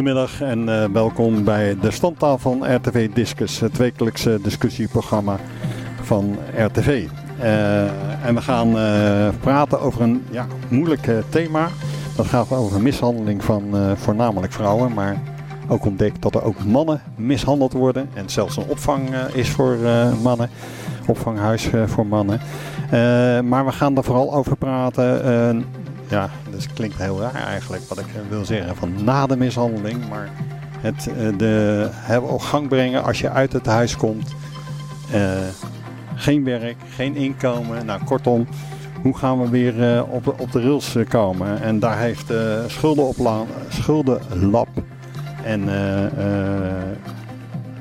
Goedemiddag en uh, welkom bij de standtafel van RTV Discus, het wekelijkse discussieprogramma van RTV. Uh, en we gaan uh, praten over een ja, moeilijk thema. Dat gaat over mishandeling van voornamelijk vrouwen, maar ook ontdekt dat er ook mannen mishandeld worden. En zelfs een opvang is voor mannen, opvanghuis voor mannen. maar we gaan er vooral over praten ja, dat klinkt heel raar eigenlijk wat ik wil zeggen van na de mishandeling. Maar het uh, de, op gang brengen als je uit het huis komt. Uh, geen werk, geen inkomen. Nou, kortom, hoe gaan we weer uh, op, op de rails komen? En daar heeft schuldenopla schuldenlab en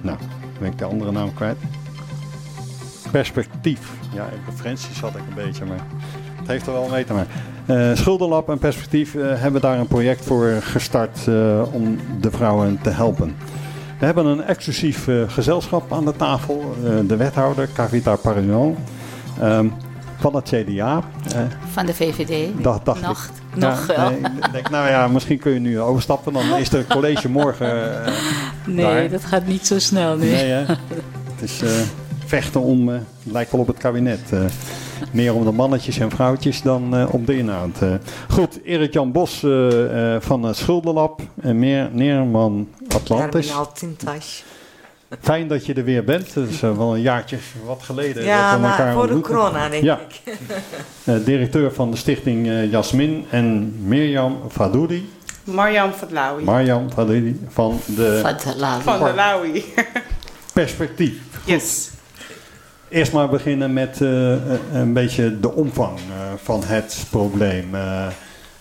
nou, ben ik de andere naam kwijt. Perspectief. Ja, in Frensies had ik een beetje, maar heeft er wel mee te maken. Uh, Schuldenlab en Perspectief uh, hebben daar een project voor gestart uh, om de vrouwen te helpen. We hebben een exclusief gezelschap aan de tafel. de wethouder, Cavita Parinon. Um, van het CDA. van de VVD. Dat dacht nog, ik. Nog ja, nee, denk, nou ja, misschien kun je nu overstappen. Dan is het college morgen Nee, daar. dat gaat niet zo snel nu. Nee, hè? Het is vechten om, lijkt wel op het kabinet meer om de mannetjes en vrouwtjes dan uh, om de inhoud. Uh, goed, Erik-Jan Bos uh, van het Schuldenlab en meer Neerman Atlantis. Fijn dat je er weer bent. Het is wel een jaartje wat geleden ja, dat we elkaar voor de corona denk ja. ik. directeur van de stichting Jasmin en Mirjam Fadoudi. Marjam Fadlawi. Marjam Fadoudi van de... Fadlawi. Van de Lawi. Perspectief. Goed. Yes. Eerst maar beginnen met uh, een beetje de omvang uh, van het probleem. Uh,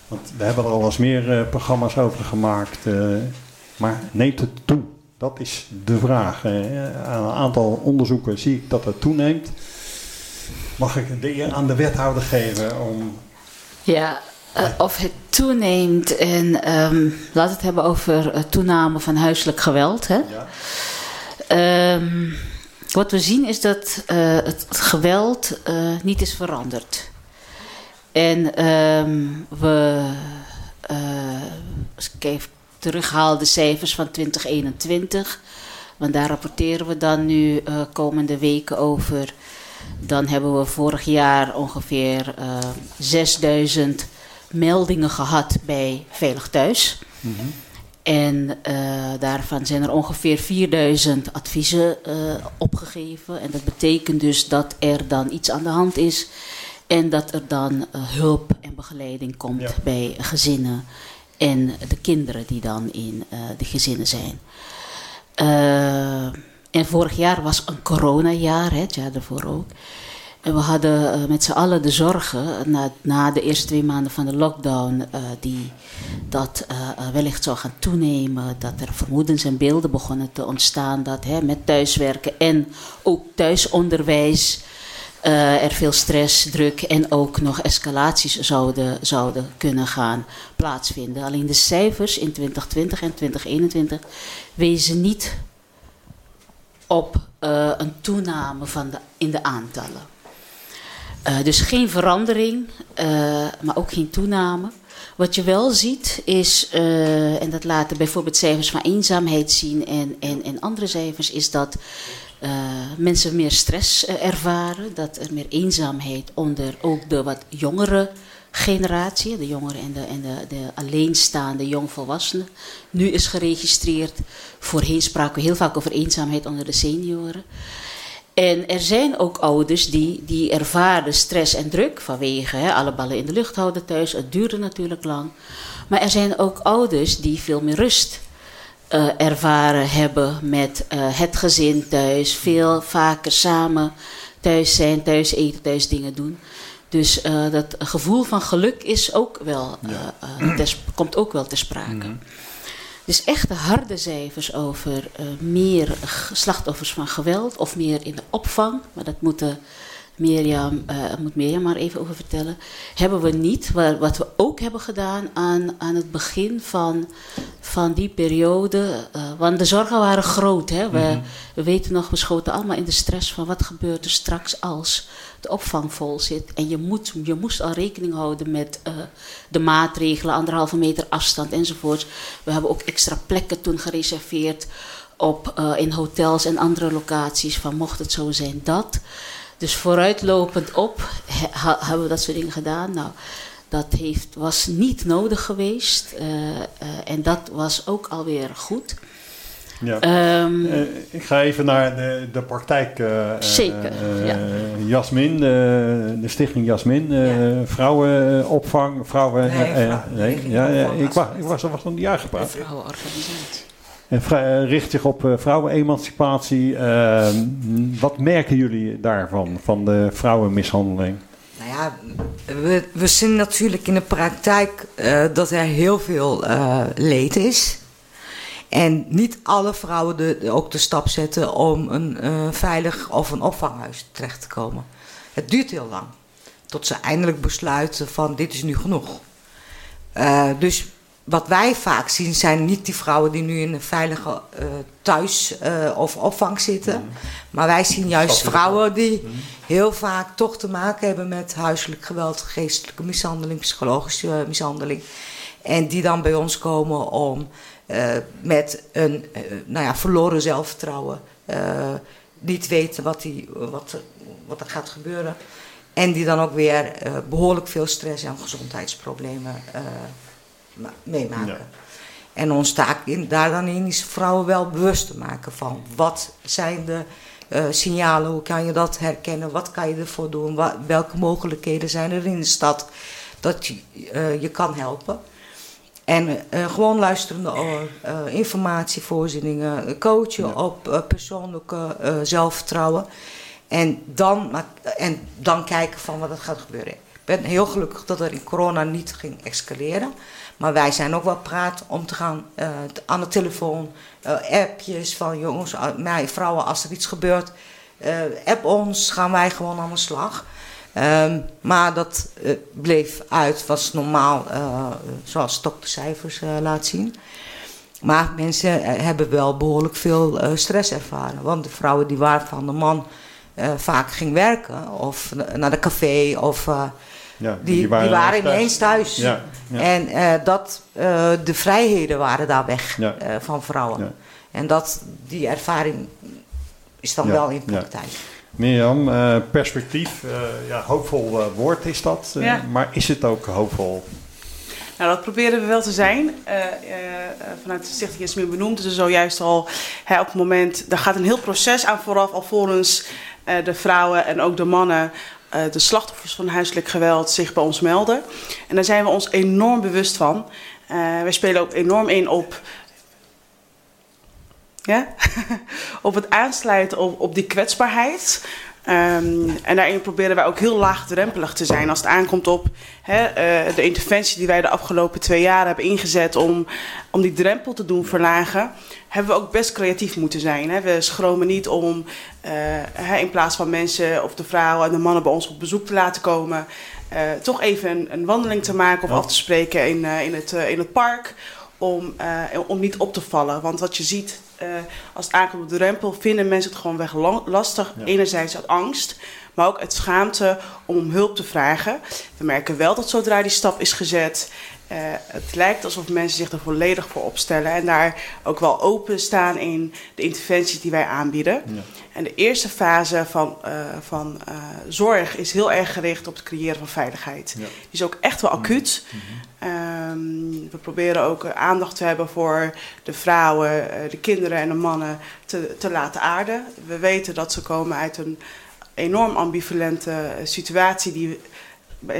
want we hebben er al eens meer programma's over gemaakt. maar neemt het toe? Dat is de vraag. aan een aantal onderzoeken zie ik dat het toeneemt. Mag ik de eer aan de wethouder geven om. Ja, of het toeneemt. En um, laat het hebben over toename van huiselijk geweld. Hè? Ja. Um, wat we zien is dat uh, het, geweld uh, niet is veranderd. En um, we, uh, als ik even terughaal de cijfers van 2021, want daar rapporteren we dan nu komende weken over. Dan hebben we vorig jaar ongeveer 6000 meldingen gehad bij Veilig Thuis. Mm. En uh, daarvan zijn er ongeveer 4000 adviezen uh, opgegeven. En dat betekent dus dat er dan iets aan de hand is. En dat er dan uh, hulp en begeleiding komt ja. bij gezinnen. En de kinderen die dan in de gezinnen zijn. en vorig jaar was een coronajaar, hè, het jaar daarvoor ook. En we hadden uh, met z'n allen de zorgen na, na, de eerste twee maanden van de lockdown, uh, die, dat wellicht zou gaan toenemen. Dat er vermoedens en beelden begonnen te ontstaan dat hè, met thuiswerken en ook thuisonderwijs er veel stress, druk en ook nog escalaties zouden, zouden kunnen gaan plaatsvinden. Alleen de cijfers in 2020 en 2021 wezen niet op een toename van de, in de aantallen. Uh, dus geen verandering, uh, maar ook geen toename. Wat je wel ziet is, uh, en dat laten bijvoorbeeld cijfers van eenzaamheid zien en, en, en andere cijfers, is dat mensen meer stress ervaren. Dat er meer eenzaamheid onder ook de wat jongere generatie, de jongeren en de, en de, de alleenstaande jongvolwassenen, nu is geregistreerd. Voorheen spraken we heel vaak over eenzaamheid onder de senioren. En er zijn ook ouders die, die ervaren stress en druk vanwege hè, alle ballen in de lucht houden thuis. Het duurde natuurlijk lang. Maar er zijn ook ouders die veel meer rust uh, ervaren hebben met uh, het gezin thuis. Veel vaker samen thuis zijn, thuis eten, thuis dingen doen. Dus uh, dat gevoel van geluk is ook wel, ja. tes, komt ook wel te sprake. Mm -hmm. Dus echte harde cijfers over uh, meer slachtoffers van geweld of meer in de opvang. Maar dat moeten Mirjam, uh, moet Mirjam maar even over vertellen, hebben we niet. Wat we ook hebben gedaan aan, aan het begin van, van die periode. Uh, want de zorgen waren groot. Hè? We, mhm. we weten nog, we schoten allemaal in de stress van wat gebeurt er straks als de opvang vol zit. En je, moet, je moest al rekening houden met uh, de maatregelen, anderhalve meter afstand enzovoorts. We hebben ook extra plekken toen gereserveerd op, uh, in hotels en andere locaties. Van mocht het zo zijn dat. Dus vooruitlopend op he, hebben we dat soort dingen gedaan. Nou, dat heeft, was niet nodig geweest. Uh, en dat was ook alweer goed. Ja. Um, uh, ik ga even naar de, de praktijk. Uh, zeker. Uh, ja. Jasmin, de stichting Jasmin, ja. vrouwenopvang, vrouwen. Nee, vrouw, nee, ja, ja, ik, was, ik was er was een jaar gepraat. Vrouwenorganisatie. En richt zich op vrouwenemancipatie. Ehm, wat merken jullie daarvan, van de vrouwenmishandeling? Nou ja, we, we zien natuurlijk in de praktijk dat er heel veel leed is. En niet alle vrouwen de, ook de stap zetten om een veilig of een opvanghuis terecht te komen. Het duurt heel lang. Tot ze eindelijk besluiten van dit is nu genoeg. Dus wat wij vaak zien zijn niet die vrouwen die nu in een veilige uh, thuis of opvang zitten. Mm. Maar wij zien juist vrouwen die mm. heel vaak toch te maken hebben met huiselijk geweld, geestelijke mishandeling, psychologische mishandeling. En die dan bij ons komen om uh, met een nou ja, verloren zelfvertrouwen. Niet weten wat, die, wat, wat er gaat gebeuren. En die dan ook weer behoorlijk veel stress en gezondheidsproblemen meemaken. Ja. En ons taak in, daar dan in is vrouwen wel bewust te maken van wat zijn de signalen, hoe kan je dat herkennen, wat kan je ervoor doen, wat, welke mogelijkheden zijn er in de stad dat je, je kan helpen. En uh, gewoon luisterende uh, informatievoorzieningen, coachen ja. op persoonlijke zelfvertrouwen. En dan, en dan kijken van wat er gaat gebeuren. Ik ben heel gelukkig dat er in corona niet ging escaleren. Maar wij zijn ook wel praat om te gaan aan de telefoon, appjes van jongens, mij, vrouwen, als er iets gebeurt, app ons, gaan wij gewoon aan de slag. Um, maar dat bleef uit, was normaal, zoals doktercijfers uh, laat zien. Maar mensen hebben wel behoorlijk veel stress ervaren. Want de vrouwen die waren van de man vaak ging werken, of naar de café, of ja, die, die, waren, die waren ineens thuis. Ja, ja. En dat, de vrijheden waren daar weg van vrouwen. En dat, die ervaring is dan wel in praktijk. Mirjam, uh, perspectief, uh, ja, hoopvol uh, woord is dat, ja. maar is het ook hoopvol? Nou, dat proberen we wel te zijn. vanuit de Stichting is meer benoemd ze zojuist al. Hè, op het moment, daar gaat een heel proces aan vooraf, alvorens de vrouwen en ook de mannen, de slachtoffers van huiselijk geweld, zich bij ons melden. En daar zijn we ons enorm bewust van. wij spelen ook enorm in op ja? op het aansluiten op, op die kwetsbaarheid. Um, en daarin proberen wij ook heel laagdrempelig te zijn als het aankomt op hè, uh, de interventie die wij de afgelopen twee jaar hebben ingezet om, om die drempel te doen verlagen. Hebben we ook best creatief moeten zijn. Hè. We schromen niet om uh, hè, in plaats van mensen of de vrouwen en de mannen bij ons op bezoek te laten komen, uh, toch even een, een, wandeling te maken of ja. af te spreken in, in, het, in het park. Om, om niet op te vallen. Want wat je ziet uh, als het aankomt op de drempel, vinden mensen het gewoon weg lastig. Enerzijds uit angst, maar ook uit schaamte om om hulp te vragen. We merken wel dat zodra die stap is gezet, uh, het lijkt alsof mensen zich er volledig voor opstellen en daar ook wel open staan in de interventies die wij aanbieden. Ja. En de eerste fase van, uh, van zorg is heel erg gericht op het creëren van veiligheid. Ja. Die is ook echt wel acuut. Mm -hmm. Um, we proberen ook aandacht te hebben voor de vrouwen, de kinderen en de mannen te, te laten aarden. We weten dat ze komen uit een enorm ambivalente situatie die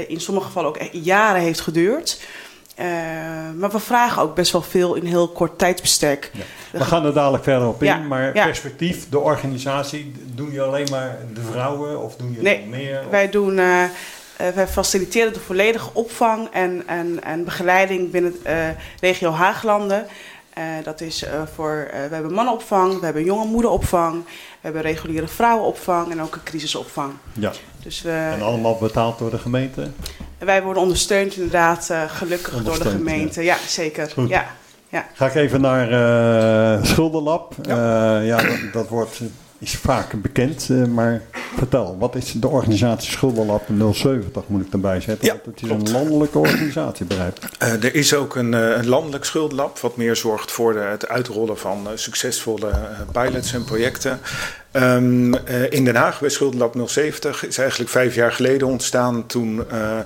in sommige gevallen ook jaren heeft geduurd. Uh, maar we vragen ook best wel veel in heel kort tijdsbestek. Ja. We gaan er dadelijk verder op in, maar ja. perspectief, de organisatie, doen je alleen maar de vrouwen of doen je nee, meer? Of? Wij doen uh, wij faciliteren de volledige opvang en, en, en begeleiding binnen uh, regio Haaglanden. dat is voor, we hebben mannenopvang, we hebben jonge moederopvang, we hebben reguliere vrouwenopvang en ook een crisisopvang. Ja. Dus we, en allemaal betaald door de gemeente? Wij worden ondersteund inderdaad, gelukkig door de gemeente. Ja, zeker. Ja. Ja. Ga ik even naar uh, Schuldenlab. Ja, ja dat, dat, wordt is vaak bekend, uh, maar vertel, wat is de organisatie Schuldenlab 070 moet ik erbij zetten? Ja, het is een landelijke organisatie, begrijp uh, er is ook een, uh, een, landelijk schuldenlab wat meer zorgt voor de, het uitrollen van succesvolle pilots en projecten. Um, uh, in Den Haag bij Schuldenlab 070 is eigenlijk vijf jaar geleden ontstaan. Toen uh,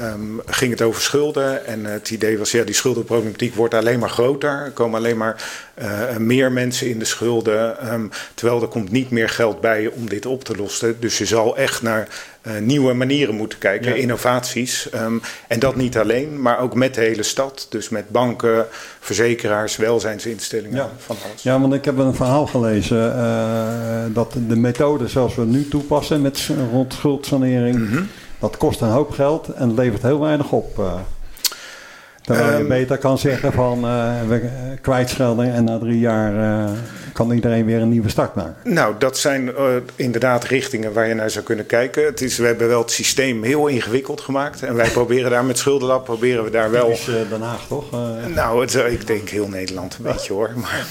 um, ging het over schulden. En het idee was, ja, die schuldenproblematiek wordt alleen maar groter. Er komen alleen maar uh, meer mensen in de schulden. Um, terwijl er komt niet meer geld bij om dit op te lossen. Dus je zal echt naar uh, nieuwe manieren moeten kijken, ja. innovaties. Um, en dat niet alleen, maar ook met de hele stad. Dus met banken, verzekeraars, welzijnsinstellingen ja. van alles. Ja, want ik heb een verhaal gelezen uh, dat de methode zoals we nu toepassen met rond schuldsanering, mm -hmm. dat kost een hoop geld en levert heel weinig op. Uh. Terwijl je um, beter kan zeggen van uh, we kwijtschelden en na drie jaar uh, kan iedereen weer een nieuwe start maken. Nou, dat zijn uh, inderdaad richtingen waar je naar zou kunnen kijken. Het is, we hebben wel het systeem heel ingewikkeld gemaakt. En wij proberen daar met Schuldenlab, proberen we daar wel... Dat is Den Haag toch? nou, het, ik denk heel Nederland een beetje hoor. Maar...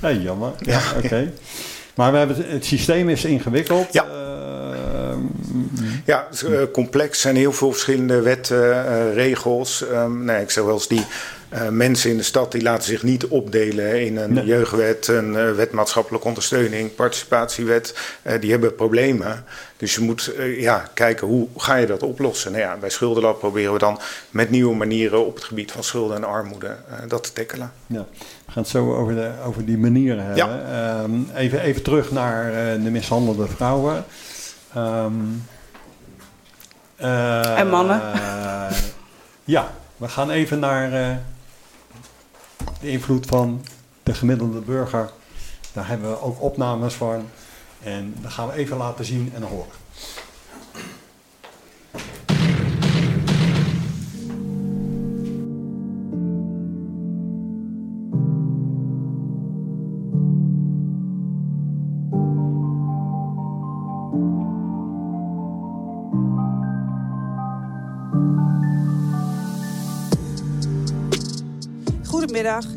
Hey, jammer. Ja, oké. Okay. Maar we hebben, het systeem is ingewikkeld. Ja. Ja, uh, complex zijn heel veel verschillende wetten, uh, regels. Um, nee, ik zou wel eens die uh, mensen in de stad die laten zich niet opdelen in een nee. jeugdwet, een wet maatschappelijke ondersteuning, participatiewet. die hebben problemen. Dus je moet ja, kijken hoe ga je dat oplossen. Nou ja, bij Schuldenlab proberen we dan met nieuwe manieren op het gebied van schulden en armoede dat te tackelen. Ja. We gaan het zo over, de, over die manieren hebben. Ja. Um, even, even terug naar de mishandelde vrouwen. Um, uh, en mannen? Uh, ja, we gaan even naar uh, de invloed van de gemiddelde burger. Daar hebben we ook opnames van. En dat gaan we even laten zien en horen.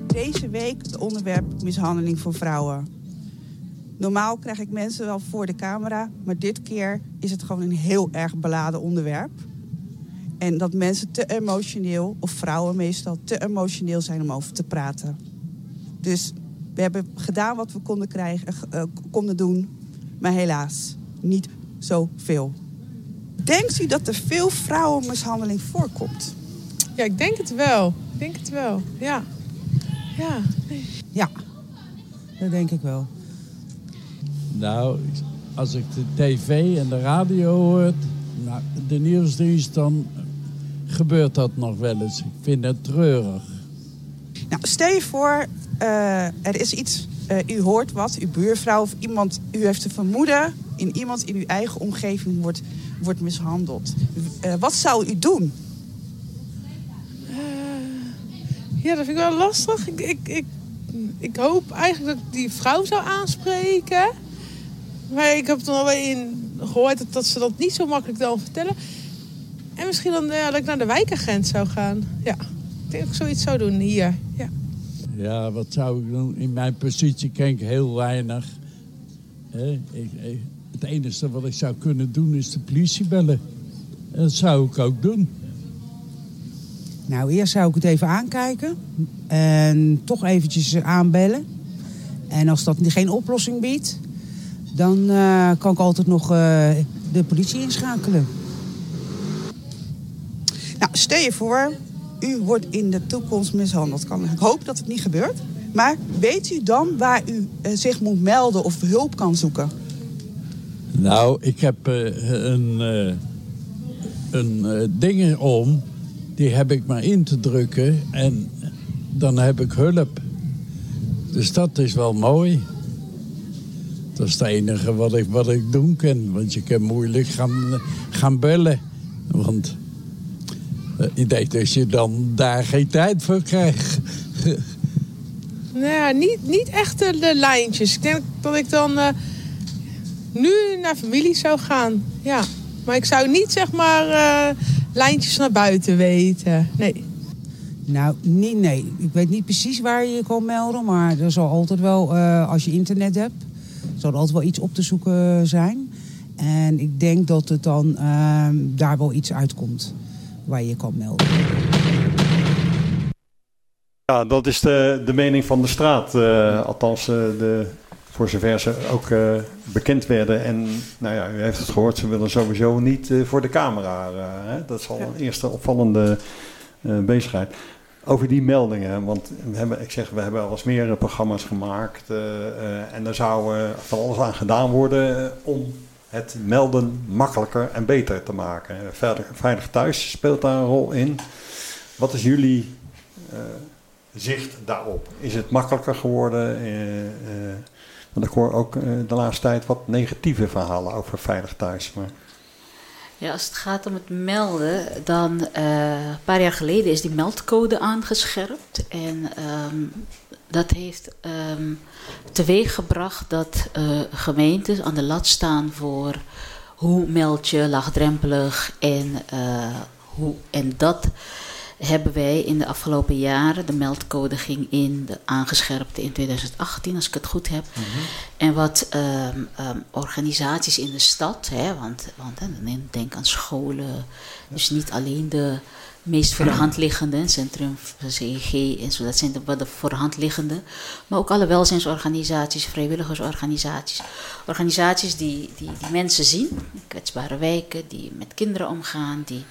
Deze week het onderwerp mishandeling voor vrouwen. Normaal krijg ik mensen wel voor de camera, maar dit keer is het gewoon een heel erg beladen onderwerp. En dat mensen te emotioneel, of vrouwen meestal, te emotioneel zijn om over te praten. Dus we hebben gedaan wat we konden, krijgen, uh, konden doen, maar helaas niet zoveel. Denkt u dat er veel vrouwenmishandeling voorkomt? Ja, ik denk het wel. Ik denk het wel, ja. Ja. Ja, dat denk ik wel. Nou, als ik de tv en de radio hoor, nou, de nieuwsdienst, dan gebeurt dat nog wel eens. Ik vind het treurig. Nou, stel je voor, uh, er is iets, uh, u hoort wat, uw buurvrouw of iemand, u heeft een vermoeden in iemand in uw eigen omgeving wordt, wordt mishandeld. Uh, wat zou u doen? Ja, dat vind ik wel lastig. Ik, ik, ik, ik hoop eigenlijk dat ik die vrouw zou aanspreken. Maar ik heb er wel in gehoord dat, dat, ze dat niet zo makkelijk dan vertellen. En misschien dan ja, dat ik naar de wijkagent zou gaan. Ja, ik denk dat ik zoiets zou doen hier. Ja, ja wat zou ik doen? In mijn positie ken ik heel weinig. Ik, het enige wat ik zou kunnen doen is de politie bellen. En dat zou ik ook doen. Nou, eerst zou ik het even aankijken. En toch eventjes aanbellen. En als dat geen oplossing biedt, dan uh, kan ik altijd nog uh, de politie inschakelen. Nou, stel je voor, u wordt in de toekomst mishandeld. Ik hoop dat het niet gebeurt. Maar weet u dan waar u uh, zich moet melden of hulp kan zoeken? Nou, ik heb een, een ding om die heb ik maar in te drukken en dan heb ik hulp. Dus dat is wel mooi. Dat is het enige wat ik, wat ik doen kan. Want je kan moeilijk gaan, gaan bellen. Want uh, ik denk dat je dan daar geen tijd voor krijgt. Nou ja, niet, niet echt de, de lijntjes. Ik denk dat ik dan eh, nu naar familie zou gaan. Ja. Maar ik zou niet zeg maar eh, lijntjes naar buiten weten. Nee. Nou, nee, nee. Ik weet niet precies waar je je kan melden. Maar er zal altijd wel, eh, als je internet hebt, zal er altijd wel iets op te zoeken zijn. En ik denk dat het dan ehm, daar wel iets uitkomt waar je je kan melden. Ja, dat is de, de mening van de straat. eh, althans, eh, de, voor zover ze ook eh, bekend werden. En nou ja, u heeft het gehoord, ze willen sowieso niet eh, voor de camera. eh, hè? Dat is al een eerste opvallende bezigheid. Over die meldingen, want we hebben, ik zeg, we hebben al eens meer programma's gemaakt. en daar zou van alles aan gedaan worden om het melden makkelijker en beter te maken. Veilig, veilig thuis speelt daar een rol in. Wat is jullie zicht daarop? Is het makkelijker geworden? Want ik hoor ook eh, de laatste tijd wat negatieve verhalen over veilig thuis. Maar Ja, als het gaat om het melden, dan eh, een paar jaar geleden is die meldcode aangescherpt. En ehm, dat heeft ehm teweeg gebracht dat eh, gemeentes aan de lat staan voor hoe meld je laagdrempelig en, hoe, en dat hebben wij in de afgelopen jaren, de meldcode ging in, de aangescherpte in 2018, als ik het goed heb. En wat ehm, ehm, organisaties in de stad, hè, want, want denk aan scholen, dus niet alleen de meest voor de hand liggende, Centrum CEG en zo, dat zijn de, de voor de hand liggende, maar ook alle welzijnsorganisaties, vrijwilligersorganisaties, organisaties die, die, die mensen zien, kwetsbare wijken, die met kinderen omgaan, die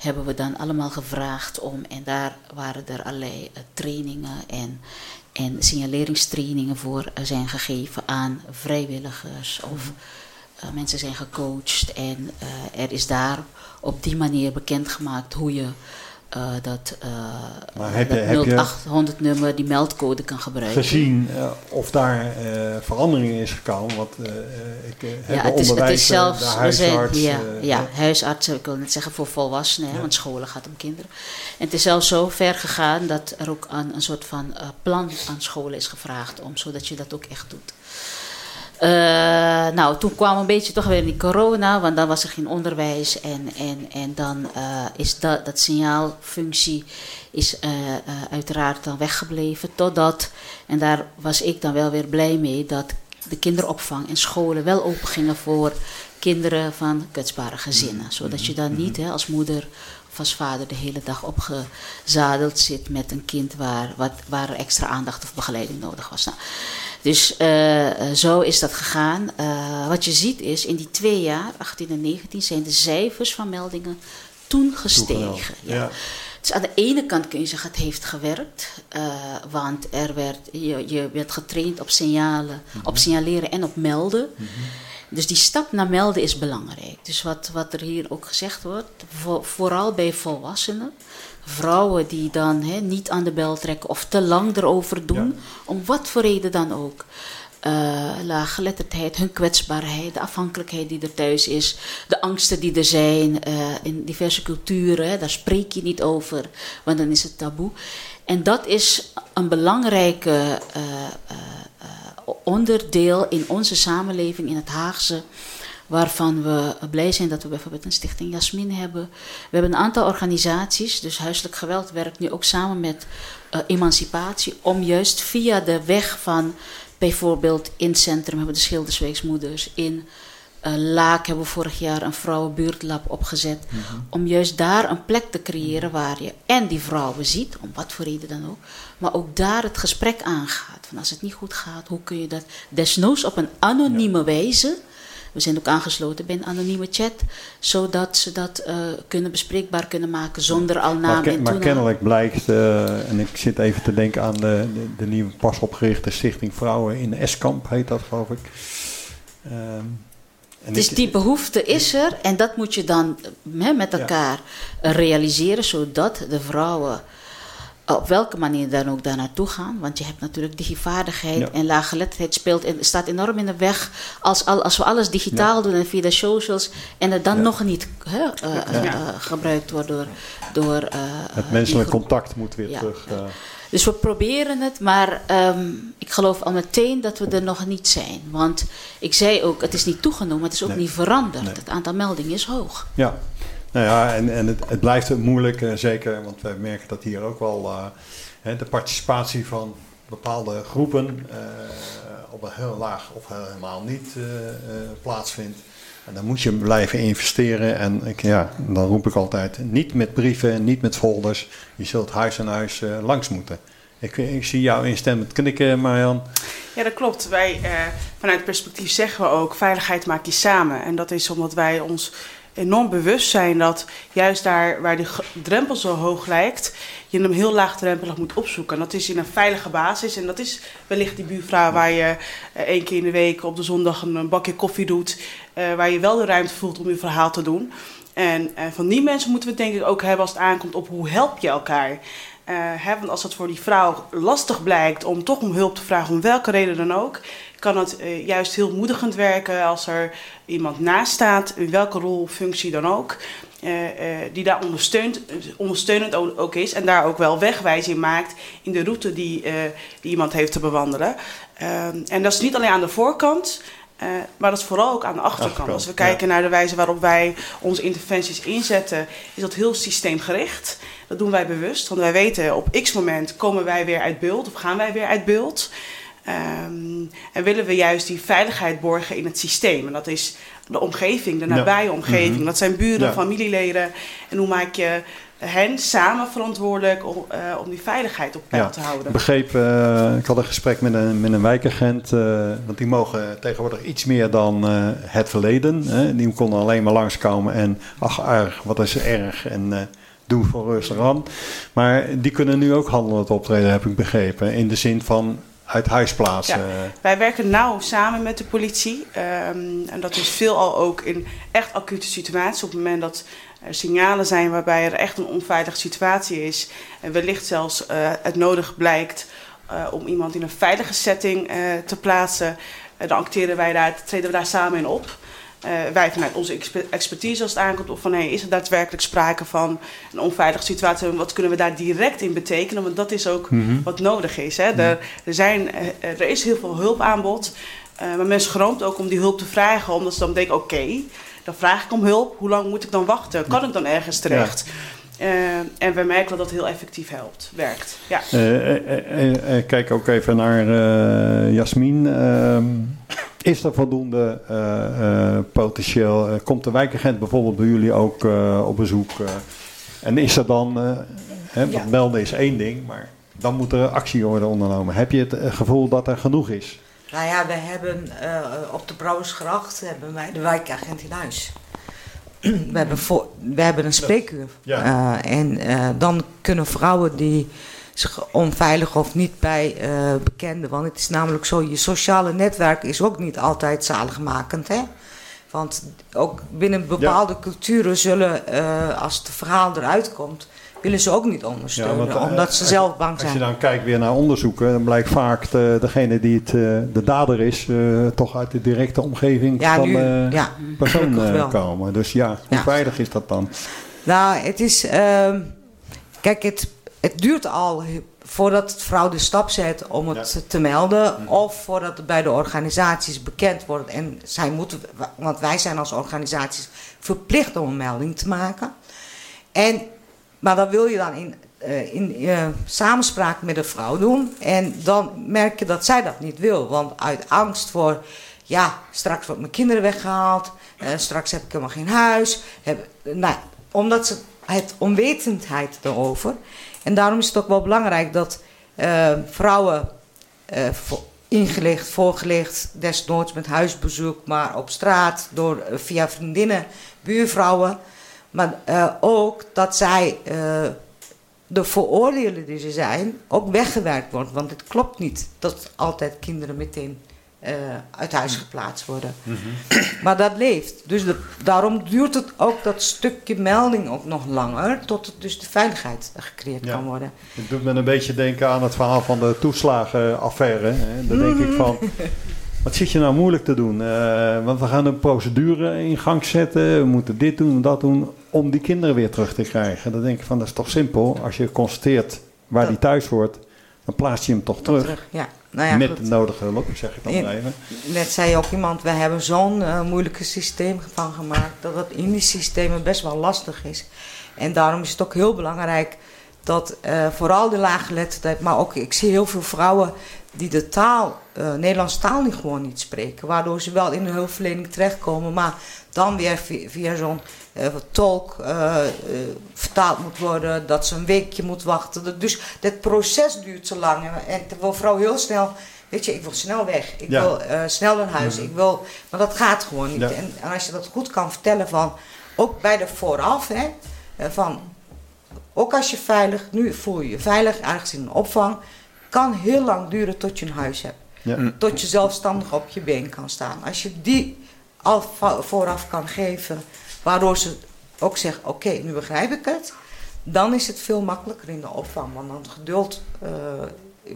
hebben we dan allemaal gevraagd om, en daar waren er allerlei eh, trainingen en, en signaleringstrainingen voor eh, zijn gegeven aan vrijwilligers of eh, mensen zijn gecoacht. En er is daar op die manier bekendgemaakt hoe je eh, dat, Maar heb je- dat heb je 0800 nummer, die meldcode kan gebruiken. gezien eh, of daar verandering in is gekomen? Want ik heb Ja, het is, het onderwijs, is zelfs, zijn, huisarts. ja, ja, huisartsen, ik wil net zeggen voor volwassenen, hè, want scholen gaat om kinderen. En het is zelfs zo ver gegaan dat er ook een, een soort van plan aan scholen is gevraagd om, zodat je dat ook echt doet. Eh, nou, toen kwam een beetje toch weer die corona, want dan was er geen onderwijs en, en, en dan eh, is dat, dat signaalfunctie is eh, uiteraard dan weggebleven. Totdat, en daar was ik dan wel weer blij mee, dat de kinderopvang en scholen wel open gingen voor kinderen van kwetsbare gezinnen. Zodat je dan niet hè, als moeder of als vader de hele dag opgezadeld zit met een kind waar, wat, waar er extra aandacht of begeleiding nodig was. Nou, dus eh, eh, zo is dat gegaan. Eh, wat je ziet is, in die twee jaar, 18 en 19, zijn de cijfers van meldingen toen gestegen. Ja. Ja. Dus aan de ene kant kun je zeggen, het heeft gewerkt. want er werd, je, je werd getraind op signalen, op signaleren en op melden. Dus die stap naar melden is belangrijk. Dus wat, wat er hier ook gezegd wordt, vo- vooral bij volwassenen, vrouwen die dan hè, niet aan de bel trekken of te lang erover doen, om wat voor reden dan ook. Eh laaggeletterdheid, hun kwetsbaarheid, de afhankelijkheid die er thuis is, de angsten die er zijn eh, in diverse culturen, hè, daar spreek je niet over, want dan is het taboe. En dat is een belangrijke eh, eh, onderdeel in onze samenleving, in het Haagse, waarvan we blij zijn dat we bijvoorbeeld een stichting Jasmin hebben. We hebben een aantal organisaties, dus huiselijk geweld werkt nu ook samen met eh, emancipatie, om juist via de weg van bijvoorbeeld in het centrum hebben we de Schildersweeksmoeders, in eh, Laak hebben we vorig jaar een vrouwenbuurtlab opgezet. Om juist daar een plek te creëren waar je en die vrouwen ziet, om wat voor reden dan ook. Maar ook daar het gesprek aangaat. Van als het niet goed gaat, hoe kun je dat desnoods op een anonieme wijze. We zijn ook aangesloten bij een anonieme chat. Zodat ze dat eh, kunnen bespreekbaar kunnen maken zonder al Maar, naam ke- en maar kennelijk blijkt, eh, en ik zit even te denken aan de, de, de nieuwe pas opgerichte Stichting Vrouwen in Eskamp, heet dat geloof ik. Ehm, en Dus die behoefte is er en dat moet je dan hè, met elkaar eh, realiseren, zodat de vrouwen op welke manier dan ook daar naartoe gaan. Want je hebt natuurlijk digivaardigheid Ja. en laaggeletterdheid speelt en staat enorm in de weg als, al, als we alles digitaal doen en via de socials en het dan Ja. nog niet hè, eh, eh, eh, gebruikt wordt door. door eh, Het menselijk contact moet weer Ja. terug. eh, Dus we proberen het, maar ehm, ik geloof al meteen dat we er nog niet zijn. Want ik zei ook, het is niet toegenomen, het is ook Nee. niet veranderd. Nee. Het aantal meldingen is hoog. Ja, nou ja, en, en het, het blijft moeilijk, eh, zeker, want we merken dat hier ook wel eh, de participatie van bepaalde groepen eh, op een heel laag of helemaal niet plaatsvindt. En dan moet je blijven investeren. En ik, ja, dan roep ik altijd, niet met brieven, niet met folders. Je zult huis aan huis langs moeten. Ik, ik zie jou instemmend knikken, Marjan. Ja, dat klopt. Wij, eh, vanuit perspectief zeggen we ook, veiligheid maak je samen. En dat is omdat wij ons enorm bewust zijn dat juist daar waar die drempel zo hoog lijkt, je hem heel laagdrempelig moet opzoeken. En dat is in een veilige basis. En dat is wellicht die buurvrouw waar je eh, één keer in de week op de zondag een, bakje koffie doet, eh, waar je wel de ruimte voelt om je verhaal te doen. En van die mensen moeten we het denk ik ook hebben als het aankomt op hoe help je elkaar. Eh, hè, want als het voor die vrouw lastig blijkt om toch om hulp te vragen, om welke reden dan ook, kan het eh, juist heel moedigend werken als er iemand naast staat, in welke rol of functie dan ook, eh, die daar ondersteunt, ondersteunend ook is en daar ook wel wegwijzing maakt in de route die, die iemand heeft te bewandelen. Ehm, en dat is niet alleen aan de voorkant, maar dat is vooral ook aan de achterkant. Achterkant, Als we kijken naar de wijze waarop wij onze interventies inzetten, is dat heel systeemgericht. Dat doen wij bewust, want wij weten op x moment komen wij weer uit beeld of gaan wij weer uit beeld. Ehm, en willen we juist die veiligheid borgen in het systeem. En dat is de omgeving, de nabije omgeving. Mhm. Dat zijn buren, Ja. familieleden. En hoe maak je hen samen verantwoordelijk om, eh, om die veiligheid op peil Ja, te houden? Ik begreep, eh, ik had een gesprek met een, met een wijkagent, eh, want die mogen tegenwoordig iets meer dan het verleden. Hè. Die konden alleen maar langskomen en ach, erg, wat is erg en doe voor rustig aan. Maar die kunnen nu ook handelend optreden, heb ik begrepen, in de zin van uit huis plaatsen. Wij werken nauw samen met de politie. ehm, en dat is veelal ook in echt acute situaties. Op het moment dat er signalen zijn waarbij er echt een onveilige situatie is. En wellicht zelfs eh, het nodig blijkt eh, om iemand in een veilige setting eh, te plaatsen. dan acteren wij daar, treden we daar samen in op. Eh, wij vanuit onze exper- expertise als het aankomt op van hey, is er daadwerkelijk sprake van een onveilige situatie en wat kunnen we daar direct in betekenen? Want dat is ook Mhm. wat nodig is. Hè? Er, er, zijn, eh, er is heel veel hulpaanbod, eh, maar men schroomt ook om die hulp te vragen, omdat ze dan denken: oké, dan vraag ik om hulp, hoe lang moet ik dan wachten? Kan ik dan ergens terecht? En we merken dat dat heel effectief helpt, werkt. Ja. Kijk ook even naar Jasmin. Is er voldoende eh, eh, potentieel? Eh, komt de wijkagent bijvoorbeeld bij jullie ook op bezoek? en is er dan, hè, Ja. melden is één ding, maar dan moet er actie worden ondernomen. Heb je het gevoel dat er genoeg is? Nou ja, we hebben op de Brouwersgracht hebben wij de wijkagent in huis. we, hebben voor, we hebben een spreekuur. Ja. En dan kunnen vrouwen die onveilig of niet bij eh, bekenden. Want het is namelijk zo, je sociale netwerk is ook niet altijd zaligmakend. Hè? Want ook binnen bepaalde culturen zullen, eh, als het verhaal eruit komt, willen ze ook niet ondersteunen. want, eh, omdat ze zelf bang Als je zijn. dan kijkt weer naar onderzoeken, dan blijkt vaak de, degene die het, de dader is, toch uit de directe omgeving Ja, van de ja, persoon komen. Dus ja, hoe Ja. veilig is dat dan? Nou, het is. ehm, kijk, het, het duurt al voordat het vrouw de stap zet om het te melden. Of voordat het bij de organisaties bekend wordt. En zij moeten, want wij zijn als organisaties verplicht om een melding te maken. En, maar dat wil je dan in, eh, in eh, samenspraak met de vrouw doen. En dan merk je dat zij dat niet wil. Want uit angst voor, ja, straks wordt mijn kinderen weggehaald. eh, straks heb ik helemaal geen huis. Heb, nou, omdat ze het onwetendheid erover. En daarom is het ook wel belangrijk dat eh, vrouwen vo- ingelicht, voorgelicht, desnoods met huisbezoek, maar op straat, door, eh, via vriendinnen, buurvrouwen. Maar ook dat zij, de veroordelen die ze zijn, ook weggewerkt wordt. Want het klopt niet dat altijd kinderen meteen eh, uit huis geplaatst worden. Maar dat leeft. Dus de- daarom duurt het ook dat stukje melding ook nog langer, tot het dus de veiligheid gecreëerd Ja. kan worden. Het doet me een beetje denken aan het verhaal van de toeslagenaffaire. Hè. Dan denk ik van, wat zit je nou moeilijk te doen? Eh, want we gaan een procedure in gang zetten. We moeten dit doen en dat doen om die kinderen weer terug te krijgen. Dan denk ik van, dat is toch simpel. Als je constateert waar die thuis hoort, dan plaats je hem toch terug. Ja, nou ja, Met goed. de nodige hulp, zeg ik dan In- even. Net zei ook iemand, we hebben zo'n eh, moeilijke systeem van gemaakt dat het in die systemen best wel lastig is. En daarom is het ook heel belangrijk dat eh, vooral de laaggeletterdheid, maar ook ik zie heel veel vrouwen die de taal, eh Nederlandse taal niet gewoon niet spreken. Waardoor ze wel in de hulpverlening terechtkomen, maar dan weer via, via zo'n eh, tolk eh, vertaald moet worden, dat ze een weekje moet wachten. Dus dat proces duurt zo lang. En- terwijl vrouw heel snel, weet je, ik wil snel weg. Ik Ja. wil snel naar huis. Ik wil, maar dat gaat gewoon niet. Ja. En, en als je dat goed kan vertellen van, ook bij de vooraf, hè, van, ook als je veilig, nu voel je je veilig ergens in een opvang, kan heel lang duren tot je een huis hebt. Ja. Tot je zelfstandig op je been kan staan. Als je die al vooraf kan geven, waardoor ze ook zeggen: Oké, nu begrijp ik het. Dan is het veel makkelijker in de opvang, want dan het geduld eh,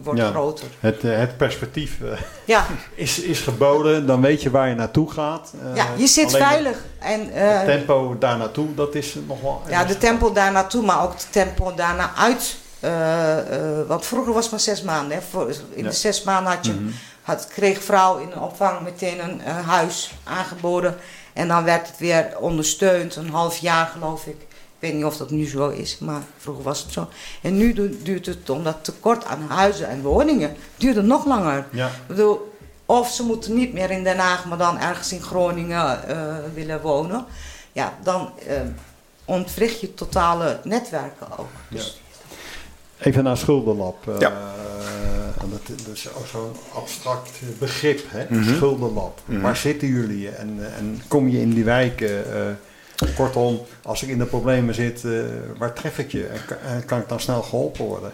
wordt Ja. groter. Het, eh, het perspectief eh, Ja, is, is geboden. Dan weet je waar je naartoe gaat. Eh, ja je zit veilig. En, eh, Het tempo daar naartoe, dat is nog wel... Ja, de tempo daar naartoe, maar ook de tempo daarna uit. Eh, eh, want vroeger was het maar zes maanden. Hè. Voor- in Ja. de zes maanden had je, Mhm. had, kreeg vrouw in de opvang meteen een huis aangeboden. En dan werd het weer ondersteund, een half jaar geloof ik. Ik weet niet of dat nu zo is, maar vroeger was het zo. En nu du- duurt het, omdat tekort aan huizen en woningen, duurt het nog langer. Ja. Ik bedoel, of ze moeten niet meer in Den Haag, maar dan ergens in Groningen eh, willen wonen. Ja, dan eh, ontwricht je totale netwerken ook. Dus, Even naar schuldenlab. eh, Ja. dat, dat is ook zo'n abstract begrip, hè? Mhm. schuldenlab. Mhm. Waar zitten jullie en, en kom je in die wijken? eh, kortom, als ik in de problemen zit, eh, waar tref ik je? En kan, ik dan snel geholpen worden?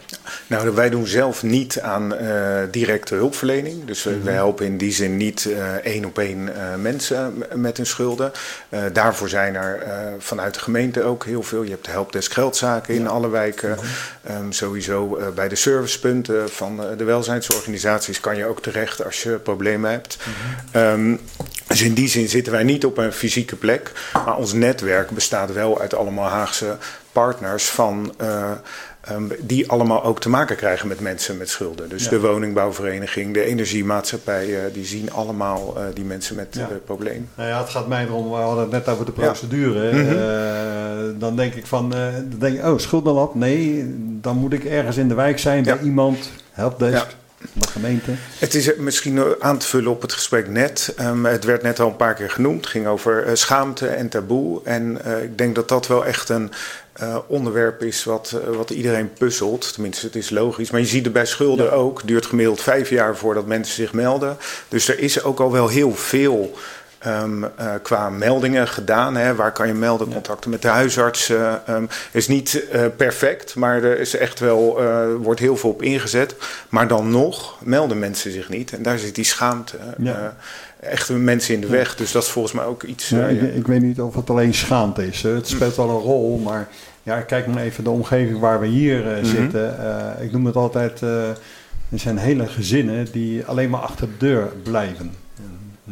Nou, wij doen zelf niet aan eh, directe hulpverlening. Dus we, wij helpen in die zin niet eh, één op één mensen met hun schulden. Daarvoor zijn er vanuit de gemeente ook heel veel. Je hebt de helpdesk geldzaken in alle wijken. Ehm, sowieso bij de servicepunten van de welzijnsorganisaties kan je ook terecht als je problemen hebt. Ehm, dus in die zin zitten wij niet op een fysieke plek. Maar ons netwerk bestaat wel uit allemaal Haagse partners van... eh, ehm, die allemaal ook te maken krijgen met mensen met schulden. Dus Ja. de woningbouwvereniging, de energiemaatschappijen, die zien allemaal eh, die mensen met Ja. eh, problemen. Nou ja, het gaat mij erom, we hadden het net over de Ja. procedure. Mhm. Eh, dan denk ik van, eh, dan denk ik, oh, schuldenlab? Nee, dan moet ik ergens in de wijk zijn bij iemand, helpdesk. De gemeente. Het is eh, misschien eh, aan te vullen op het gesprek net. Ehm, het werd net al een paar keer genoemd. Het ging over eh, schaamte en taboe. En ik denk dat dat wel echt een onderwerp is wat, wat iedereen puzzelt. Tenminste, het is logisch. Maar je ziet het bij schulden Ja. ook. Het duurt gemiddeld vijf jaar voordat mensen zich melden. Dus er is ook al wel heel veel ehm, eh, qua meldingen gedaan. Hè. Waar kan je melden? Contacten met de huisarts. eh, ehm, is niet eh, perfect, maar er is echt wel, eh, wordt heel veel op ingezet. Maar dan nog melden mensen zich niet. En daar zit die schaamte. Ja. echt mensen in de weg. Dus dat is volgens mij ook iets. Ja, ik, weet niet of het alleen schaamte is. Het speelt wel een rol, maar ja, kijk maar even de omgeving waar we hier Mhm. zitten. Ik noem het altijd, er zijn hele gezinnen die alleen maar achter de deur blijven.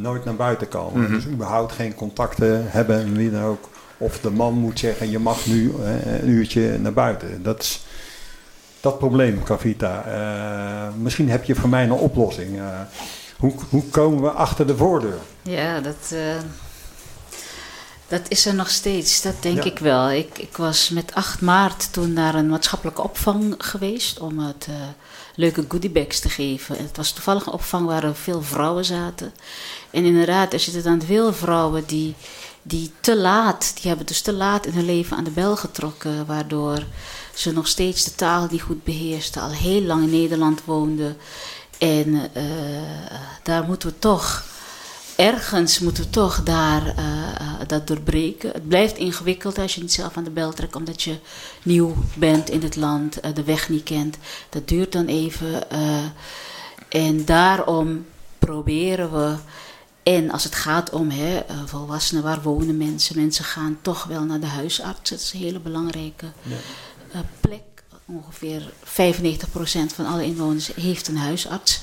Nooit naar buiten komen. Mhm. Dus überhaupt geen contacten hebben en wie dan ook. Of de man moet zeggen, je mag nu eh, een uurtje naar buiten. Dat is dat probleem, Cavita. Eh, misschien heb je voor mij een oplossing. Eh, hoe, hoe komen we achter de voordeur? Ja, dat, eh, dat is er nog steeds, dat denk Ja. ik wel. Ik, ik was met 8 maart toen naar een maatschappelijke opvang geweest om het leuke goodiebags te geven. En het was toevallig een opvang waar veel vrouwen zaten. En inderdaad, er zitten dan veel vrouwen die, die te laat, die hebben dus te laat in hun leven aan de bel getrokken, waardoor ze nog steeds de taal niet goed beheersten, al heel lang in Nederland woonden. En eh, daar moeten we toch, ergens moeten we toch daar eh, eh, dat doorbreken. Het blijft ingewikkeld als je niet zelf aan de bel trekt, omdat je nieuw bent in het land, eh, de weg niet kent. Dat duurt dan even. en daarom proberen we. En als het gaat om hè, volwassenen, waar wonen mensen? Mensen gaan toch wel naar de huisarts. Dat is een hele belangrijke plek. Ongeveer 95% van alle inwoners heeft een huisarts.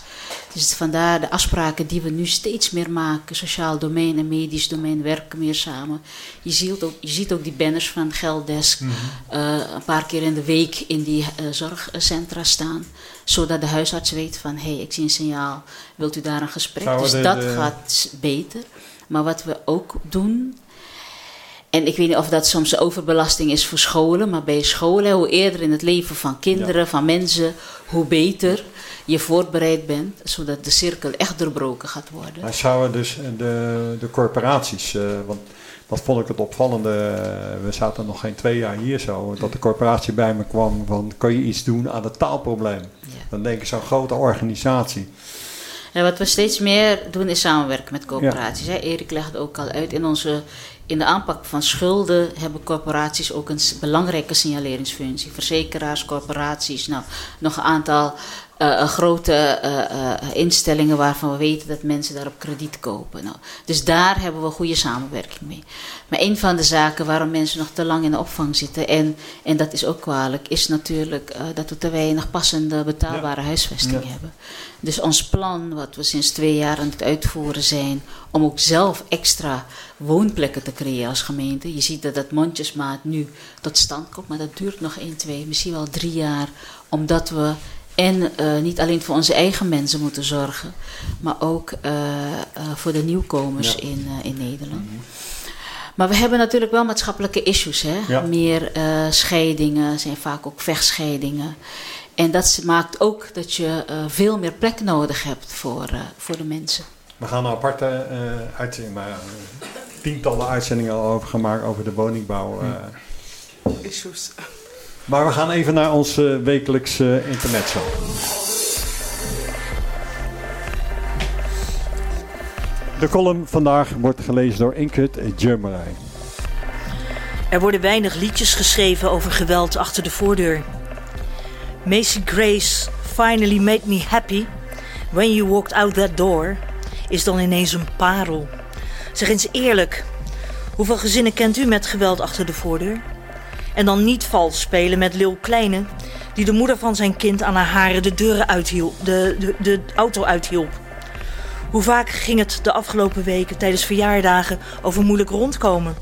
Dus vandaar de afspraken die we nu steeds meer maken. Sociaal domein en medisch domein werken meer samen. Je ziet ook, je ziet ook die banners van Gelddesk Mhm. eh, een paar keer in de week in die eh, zorgcentra staan. Zodat de huisarts weet van, hé, hey, ik zie een signaal, wilt u daar een gesprek? Zouden dus dat de- gaat beter. Maar wat we ook doen, en ik weet niet of dat soms overbelasting is voor scholen, maar bij scholen, hoe eerder in het leven van kinderen, van mensen, hoe beter je voorbereid bent, zodat de cirkel echt doorbroken gaat worden. Maar zouden dus de, de corporaties, eh, want dat vond ik het opvallende, eh, we zaten nog geen twee jaar hier zo, dat de corporatie bij me kwam van, kan je iets doen aan het taalprobleem? Dan denk ik zo'n grote organisatie. En wat we steeds meer doen is samenwerken met corporaties. Hè. Erik legde ook al uit, in, onze, in de aanpak van schulden hebben corporaties ook een belangrijke signaleringsfunctie. Verzekeraars, corporaties, nou, nog een aantal eh, eh, grote eh, instellingen waarvan we weten dat mensen daar op krediet kopen. Nou, dus daar hebben we goede samenwerking mee. Maar een van de zaken waarom mensen nog te lang in de opvang zitten, en, en dat is ook kwalijk, is natuurlijk dat we te weinig passende betaalbare huisvesting Ja. hebben. Dus ons plan, wat we sinds twee jaar aan het uitvoeren zijn, om ook zelf extra woonplekken te creëren als gemeente. Je ziet dat dat mondjesmaat nu tot stand komt, maar dat duurt nog 1, 2, misschien wel drie jaar, omdat we en eh, niet alleen voor onze eigen mensen moeten zorgen, maar ook eh, eh, voor de nieuwkomers Ja. in, eh, in Nederland. Maar we hebben natuurlijk wel maatschappelijke issues. Hè? Ja. Meer eh, scheidingen, zijn vaak ook vechtscheidingen. En dat maakt ook dat je eh, veel meer plek nodig hebt voor, eh, voor de mensen. We gaan een aparte eh uitzending, maar ja, tientallen uitzendingen al over gemaakt over de woningbouw. eh. Issues. Maar we gaan even naar ons eh, wekelijks eh, internetshow. De column vandaag wordt gelezen door Inkut Jummerij. Er worden weinig liedjes geschreven over geweld achter de voordeur. Macy Grace finally made me happy when you walked out that door is dan ineens een parel. Zeg eens eerlijk, hoeveel gezinnen kent u met geweld achter de voordeur? En dan niet vals spelen met Lil Kleine, die de moeder van zijn kind aan haar haren de deuren uithielp, de, de, de auto uithielp. Hoe vaak ging het de afgelopen weken tijdens verjaardagen over moeilijk rondkomen?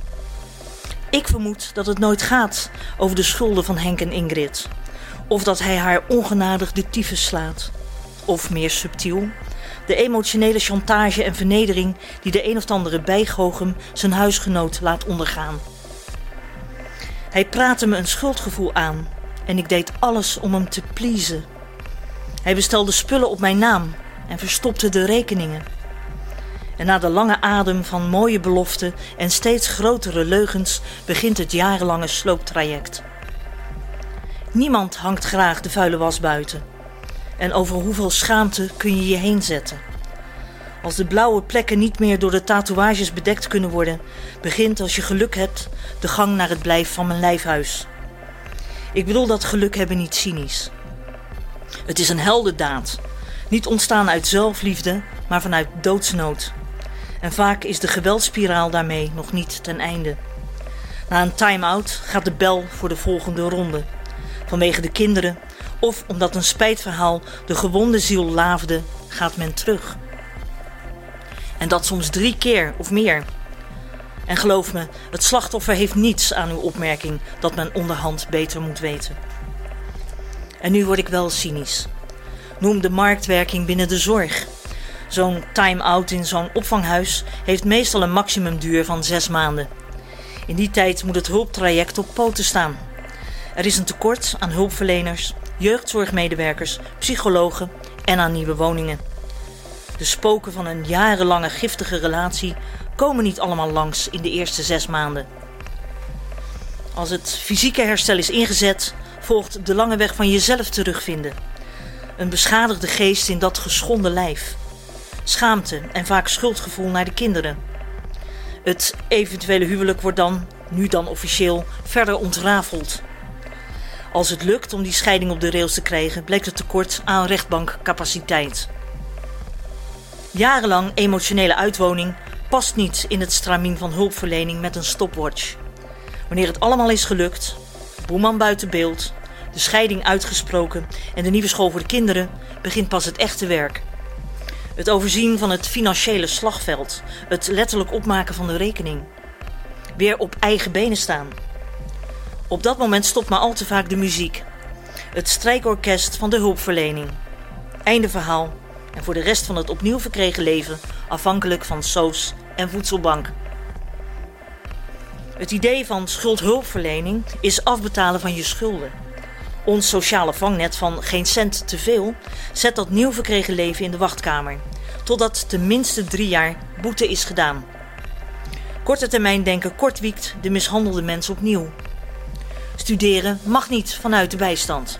Ik vermoed dat het nooit gaat over de schulden van Henk en Ingrid. Of dat hij haar ongenadig de tyfus slaat. Of meer subtiel, de emotionele chantage en vernedering die de een of andere bijgoochem zijn huisgenoot laat ondergaan. Hij praatte me een schuldgevoel aan en ik deed alles om hem te pleasen. Hij bestelde spullen op mijn naam en verstopte de rekeningen. En na de lange adem van mooie beloften en steeds grotere leugens begint het jarenlange slooptraject. Niemand hangt graag de vuile was buiten. En over hoeveel schaamte kun je je heen zetten? Als de blauwe plekken niet meer door de tatoeages bedekt kunnen worden, begint als je geluk hebt de gang naar het blijf van mijn lijfhuis. Ik bedoel dat geluk hebben niet cynisch. Het is een heldendaad, niet ontstaan uit zelfliefde, maar vanuit doodsnood. En vaak is de geweldspiraal daarmee nog niet ten einde. Na een time-out gaat de bel voor de volgende ronde. Vanwege de kinderen of omdat een spijtverhaal de gewonde ziel laafde, gaat men terug. En dat soms drie keer of meer. En geloof me, het slachtoffer heeft niets aan uw opmerking dat men onderhand beter moet weten. En nu word ik wel cynisch. Noem de marktwerking binnen de zorg. Zo'n time-out in zo'n opvanghuis heeft meestal een maximumduur van zes maanden. In die tijd moet het hulptraject op poten staan. Er is een tekort aan hulpverleners, jeugdzorgmedewerkers, psychologen en aan nieuwe woningen. De spoken van een jarenlange giftige relatie komen niet allemaal langs in de eerste zes maanden. Als het fysieke herstel is ingezet, volgt de lange weg van jezelf terugvinden. Een beschadigde geest in dat geschonden lijf. Schaamte en vaak schuldgevoel naar de kinderen. Het eventuele huwelijk wordt dan, nu dan officieel, verder ontrafeld. Als het lukt om die scheiding op de rails te krijgen, blijkt het tekort aan rechtbankcapaciteit. Jarenlang emotionele uitwoning past niet in het stramien van hulpverlening met een stopwatch. Wanneer het allemaal is gelukt, boeman buiten beeld, de scheiding uitgesproken en de nieuwe school voor de kinderen, begint pas het echte werk. Het overzien van het financiële slagveld, het letterlijk opmaken van de rekening. Weer op eigen benen staan. Op dat moment stopt maar al te vaak de muziek. Het strijkorkest van de hulpverlening. Einde verhaal. En voor de rest van het opnieuw verkregen leven afhankelijk van soos en voedselbank. Het idee van schuldhulpverlening is afbetalen van je schulden. Ons sociale vangnet van geen cent te veel zet dat nieuw verkregen leven in de wachtkamer, totdat tenminste drie jaar boete is gedaan. Korte termijn denken kortwiekt de mishandelde mens opnieuw. Studeren mag niet vanuit de bijstand.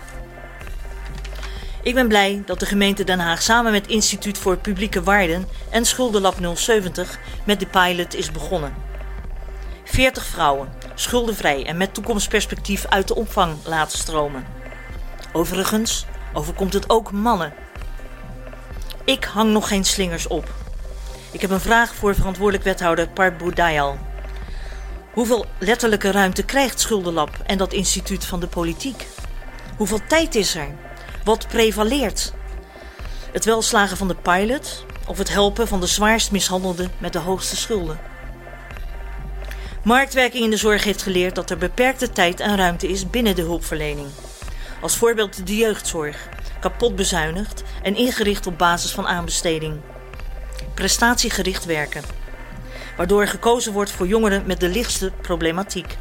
Ik ben blij dat de gemeente Den Haag samen met Instituut voor Publieke Waarden en Schuldenlab 070 met de pilot is begonnen. 40 vrouwen, schuldenvrij en met toekomstperspectief uit de opvang laten stromen. Overigens overkomt het ook mannen. Ik hang nog geen slingers op. Ik heb een vraag voor verantwoordelijk wethouder Parbu Dayal. Hoeveel letterlijke ruimte krijgt Schuldenlab en dat instituut van de politiek? Hoeveel tijd is er? Wat prevaleert? Het welslagen van de pilot of het helpen van de zwaarst mishandelde met de hoogste schulden? Marktwerking in de zorg heeft geleerd dat er beperkte tijd en ruimte is binnen de hulpverlening. Als voorbeeld de jeugdzorg, kapot bezuinigd en ingericht op basis van aanbesteding. Prestatiegericht werken, waardoor gekozen wordt voor jongeren met de lichtste problematiek.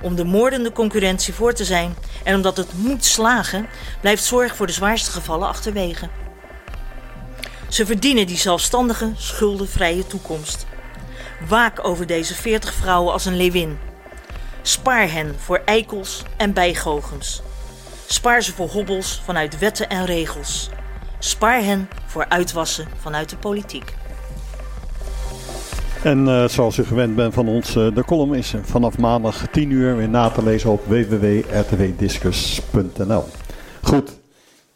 Om de moordende concurrentie voor te zijn en omdat het moet slagen, blijft zorg voor de zwaarste gevallen achterwege. Ze verdienen die zelfstandige, schuldenvrije toekomst. Waak over deze 40 vrouwen als een leeuwin. Spaar hen voor eikels en bijgogens. Spaar ze voor hobbels vanuit wetten en regels. Spaar hen voor uitwassen vanuit de politiek. En uh, zoals u gewend bent van ons, uh, de column is vanaf maandag 10 uur weer na te lezen op www.rtvdiscus.nl. Goed,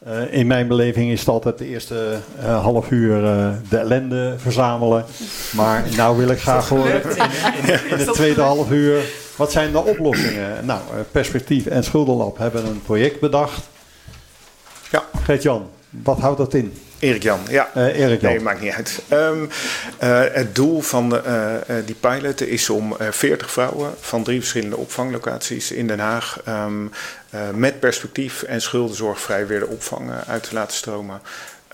uh, in mijn beleving is het altijd de eerste half uur de ellende verzamelen. Maar nou wil ik graag horen in, in, in het tweede half uur, wat zijn de oplossingen? Nou, Perspectief en Schuldenlab hebben een project bedacht. Ja. Geert-Jan, wat houdt dat in? Erik Jan, ja. Uh, Erik Jan. Nee, maakt niet uit. Um, uh, het doel van de, uh, die pilot is om 40 vrouwen van drie verschillende opvanglocaties in Den Haag um, met perspectief en schuldenzorgvrij weer de opvang uit te laten stromen.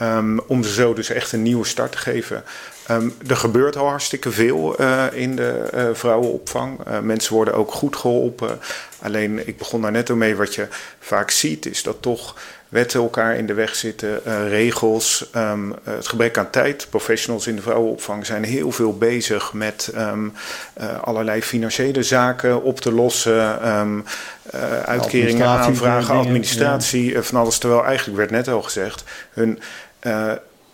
Um, om ze zo dus echt een nieuwe start te geven. Um, er gebeurt al hartstikke veel uh, in de uh, vrouwenopvang. Uh, mensen worden ook goed geholpen. Alleen, ik begon daar net al mee, wat je vaak ziet, is dat toch wetten elkaar in de weg zitten, regels, um, het gebrek aan tijd. Professionals in de vrouwenopvang zijn heel veel bezig met um, allerlei financiële zaken op te lossen, um, uitkeringen aanvragen, administratie, ja. van alles. Terwijl eigenlijk werd net al gezegd, hun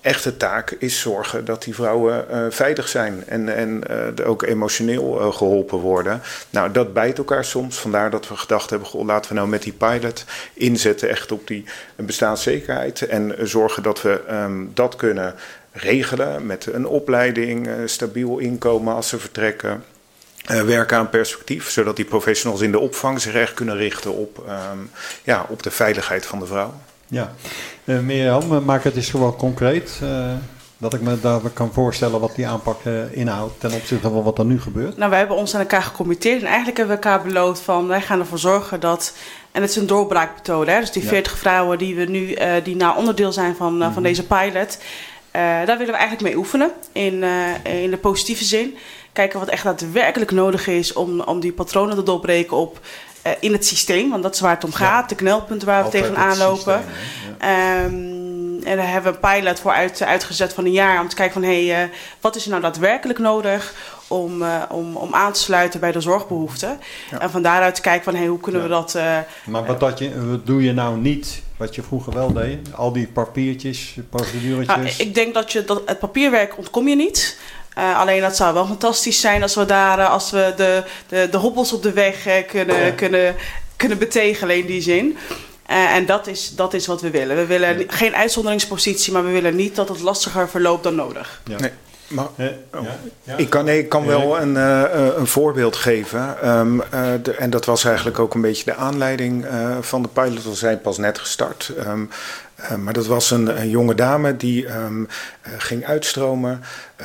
echte taak is zorgen dat die vrouwen uh, veilig zijn en, en uh, ook emotioneel uh, geholpen worden. Nou, dat bijt elkaar soms. Vandaar dat we gedacht hebben, goh, laten we nou met die pilot inzetten echt op die bestaanszekerheid en zorgen dat we um, dat kunnen regelen met een opleiding, stabiel inkomen als ze vertrekken. Uh, werken aan perspectief, zodat die professionals in de opvang zich echt kunnen richten op, um, ja, op de veiligheid van de vrouw. Ja, uh, Mirjam, maak het eens gewoon concreet. Uh, dat ik me daar kan voorstellen wat die aanpak uh, inhoudt ten opzichte van wat er nu gebeurt. Nou, wij hebben ons aan elkaar gecommitteerd en eigenlijk hebben we elkaar beloofd van wij gaan ervoor zorgen dat. En het is een doorbraakmethode, hè? dus die 40 ja. vrouwen die we nu, die nou onderdeel zijn van, van deze pilot. daar willen we eigenlijk mee oefenen in, in de positieve zin. Kijken wat echt daadwerkelijk nodig is om, om die patronen te doorbreken op uh, in het systeem, want dat is waar het om gaat, ja. de knelpunten waar we Altijd tegenaan lopen. Ja. um, en daar hebben we een pilot voor uit, uitgezet van een jaar om te kijken van hé, hey, uh, wat is er nou daadwerkelijk nodig om, uh, om, om aan te sluiten bij de zorgbehoeften. Ja. En van daaruit te kijken van hé, hey, hoe kunnen we dat. maar wat, dat je, wat doe je nou niet wat je vroeger wel deed? Al die papiertjes, proceduretjes? Nou, ik denk dat je dat het papierwerk ontkom je niet. Uh, alleen dat zou wel fantastisch zijn als we daar, uh, als we de, de, de hobbels op de weg uh, kunnen, ja. kunnen, kunnen betegelen in die zin. Uh, en dat is, dat is wat we willen. We willen ja. geen uitzonderingspositie, maar we willen niet dat het lastiger verloopt dan nodig. Ja. Nee. Maar, oh. ja, Ik kan, nee, ik kan wel een, uh, een voorbeeld geven. Um, uh, de, en dat was eigenlijk ook een beetje de aanleiding uh, van de pilot. We zijn pas net gestart. Um, maar dat was een, een, jonge dame die um, ging uitstromen.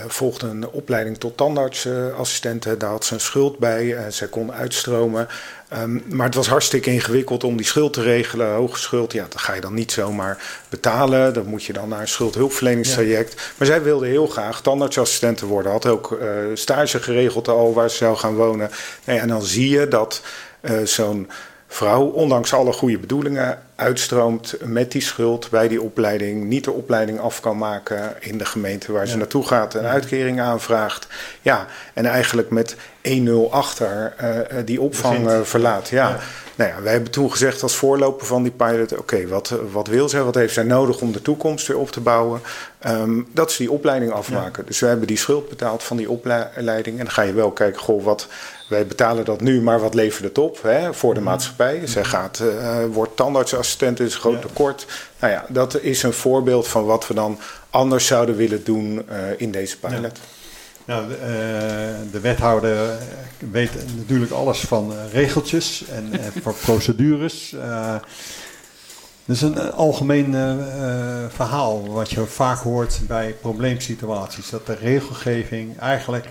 volgde een opleiding tot tandartsassistente. Daar had ze een schuld bij. zij kon uitstromen. Um, maar het was hartstikke ingewikkeld om die schuld te regelen. Hoge schuld, ja, dat ga je dan niet zomaar betalen. Dan moet je dan naar een schuldhulpverleningstraject. Ja. Maar zij wilde heel graag tandartsassistent worden. Had ook uh, stage geregeld al waar ze zou gaan wonen. Nee, en dan zie je dat uh, zo'n vrouw, ondanks alle goede bedoelingen, uitstroomt met die schuld bij die opleiding, niet de opleiding af kan maken in de gemeente waar ze naartoe gaat, een uitkering aanvraagt. Ja, en eigenlijk met 1-0 achter uh, die opvang uh, verlaat. Ja. ja. Nou ja, wij hebben toen gezegd als voorloper van die pilot: oké, okay, wat, wat wil zij, wat heeft zij nodig om de toekomst weer op te bouwen? Um, dat ze die opleiding afmaken. Ja. Dus wij hebben die schuld betaald van die opleiding. En dan ga je wel kijken, goh, wat, wij betalen dat nu, maar wat levert het op hè, voor de maatschappij? Zij gaat, uh, wordt tandartsassistent, is een groot tekort. Nou ja, dat is een voorbeeld van wat we dan anders zouden willen doen uh, in deze pilot. Nou, de, de, wethouder weet natuurlijk alles van regeltjes en van procedures. dat is een algemeen verhaal wat je vaak hoort bij probleemsituaties. Dat de regelgeving eigenlijk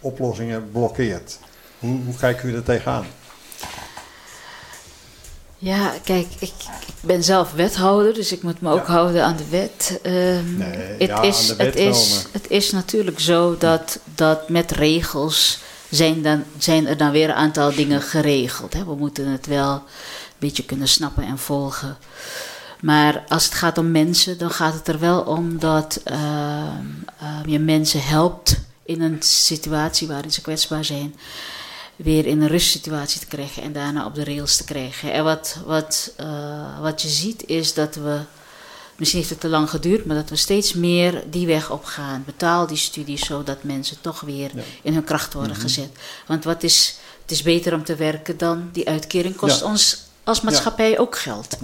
oplossingen blokkeert. Hoe, hoe kijken u er tegenaan? Ja, kijk, ik, ik, ben zelf wethouder, dus ik moet me ook ja. houden aan de wet. Um, nee, het, ja, is, wet het, is, het is natuurlijk zo dat, dat met regels zijn, dan, zijn er dan weer een aantal dingen geregeld. Hè. We moeten het wel een beetje kunnen snappen en volgen. Maar als het gaat om mensen, dan gaat het er wel om dat uh, uh, je mensen helpt in een situatie waarin ze kwetsbaar zijn weer in een rustsituatie te krijgen en daarna op de rails te krijgen. En wat, wat, uh, wat je ziet is dat we, misschien heeft het te lang geduurd, maar dat we steeds meer die weg op gaan. Betaal die studies zodat mensen toch weer ja. in hun kracht worden mm -hmm. gezet. Want wat is, het is beter om te werken dan die uitkering kost ja. ons als maatschappij ja. ook geld.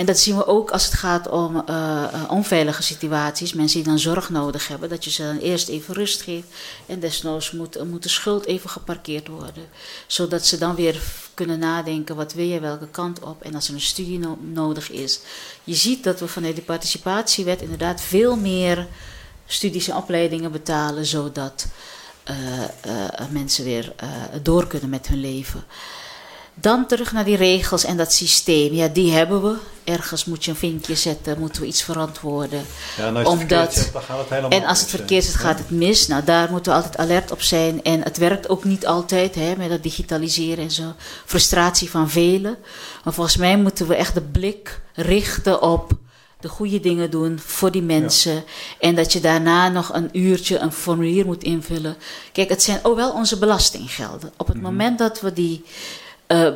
En dat zien we ook als het gaat om uh, onveilige situaties. Mensen die dan zorg nodig hebben. Dat je ze dan eerst even rust geeft. En desnoods moet, de schuld even geparkeerd worden. Zodat ze dan weer kunnen nadenken. Wat wil je welke kant op. En als er een studie no nodig is. Je ziet dat we vanuit de participatiewet inderdaad veel meer studies en opleidingen betalen. Zodat uh, mensen weer door kunnen met hun leven. Dan terug naar die regels en dat systeem. Ja, die hebben we. Ergens moet je een vinkje zetten, moeten we iets verantwoorden. Ja, en als het Omdat, zet, dan gaat het helemaal En als het verkeerd zit, gaat het mis. Nou, daar moeten we altijd alert op zijn. En het werkt ook niet altijd hè, met dat digitaliseren en zo. Frustratie van velen. Maar volgens mij moeten we echt de blik richten op de goede dingen doen voor die mensen. Ja. En dat je daarna nog een uurtje een formulier moet invullen. Kijk, het zijn ook wel onze belastinggelden. Op het mm -hmm. moment dat we die uh,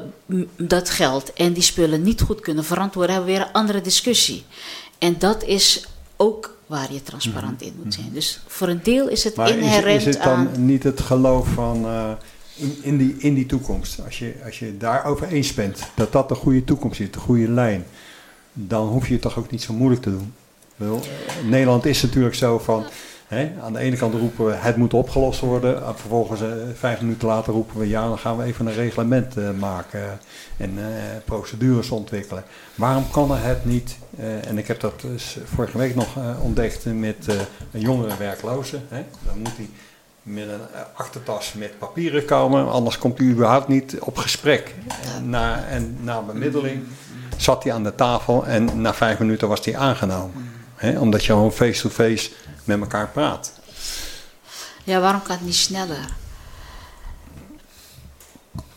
dat geld en die spullen niet goed kunnen verantwoorden, hebben we weer een andere discussie. En dat is ook waar je transparant in moet zijn. Dus voor een deel is het maar inherent is, is het dan aan... niet het geloof van uh, in, in, die, in die toekomst? Als je, als je daarover eens bent dat dat de goede toekomst is, de goede lijn, dan hoef je het toch ook niet zo moeilijk te doen. Wel, Nederland is natuurlijk zo van Aan de ene kant roepen we het moet opgelost worden. Vervolgens uh, vijf minuten later roepen we ja, dan gaan we even een reglement uh, maken en uh, procedures ontwikkelen. Waarom kan het niet? en ik heb dat dus vorige week nog ontdekt met een jongere werkloze. Dan moet hij met een achtertas met papieren komen, anders komt hij überhaupt niet op gesprek. En na, en na bemiddeling zat hij aan de tafel en na vijf minuten was hij aangenomen. Omdat je gewoon face-to-face -face met elkaar praat. Ja, waarom kan het niet sneller?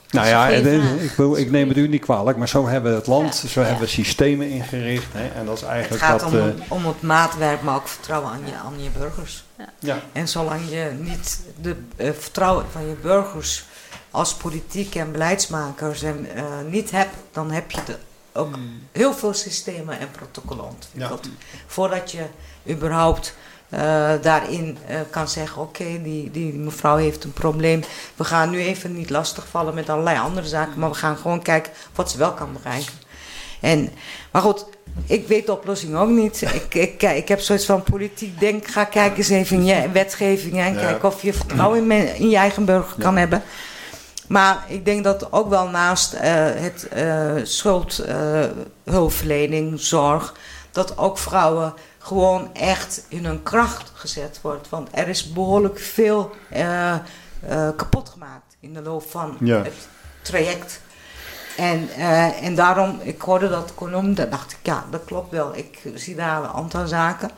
Nou ja, ik, wil, ik, neem het u niet kwalijk, maar zo hebben we het land, ja, zo ja. hebben we systemen ingericht. Hè, en dat is eigenlijk het gaat dat, om, uh, om het maatwerk, maar ook vertrouwen aan je, aan je burgers. Ja. En zolang je niet de uh, vertrouwen van je burgers als politiek en beleidsmakers en, uh, niet hebt, dan heb je de, ook hmm. heel veel systemen en protocollen ontwikkeld. Voordat je überhaupt uh, daarin uh, kan zeggen: Oké, okay, die, die mevrouw heeft een probleem. We gaan nu even niet lastigvallen met allerlei andere zaken, maar we gaan gewoon kijken wat ze wel kan bereiken. En, maar goed, ik weet de oplossing ook niet. Ik, ik, ik heb zoiets van politiek denk, ga kijken eens even in je wetgeving en kijk of je vertrouwen in, in je eigen burger kan hebben. Maar ik denk dat ook wel naast uh, het schuldhulpverlening, zorg, dat ook vrouwen gewoon echt in hun kracht gezet wordt. Want er is behoorlijk veel uh, kapot gemaakt in de loop van het traject. En, uh, en daarom, ik hoorde dat column, dan dacht ik, ja, dat klopt wel. Ik zie daar een aantal zaken.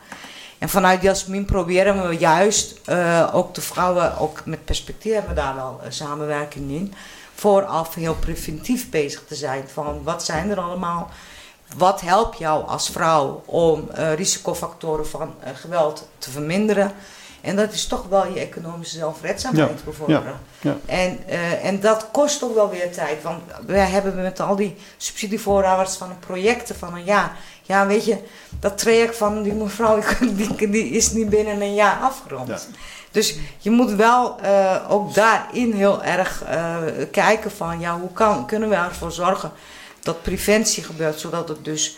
En vanuit Jasmin proberen we juist ook de vrouwen, ook met perspectief hebben we daar uh, samenwerking in. Vooraf heel preventief bezig te zijn van wat zijn er allemaal. Wat helpt jou als vrouw om risicofactoren van geweld te verminderen? En dat is toch wel je economische zelfredzaamheid ja. bevorderen. Ja. Ja. En, uh, en dat kost toch wel weer tijd. Want wij hebben met al die subsidievoorhouders van projecten van een jaar. Ja, weet je, dat traject van die mevrouw die, die is niet binnen een jaar afgerond. Dus je moet wel uh, ook daarin heel erg uh, kijken van ja, hoe kan, kunnen we ervoor zorgen dat preventie gebeurt, zodat het dus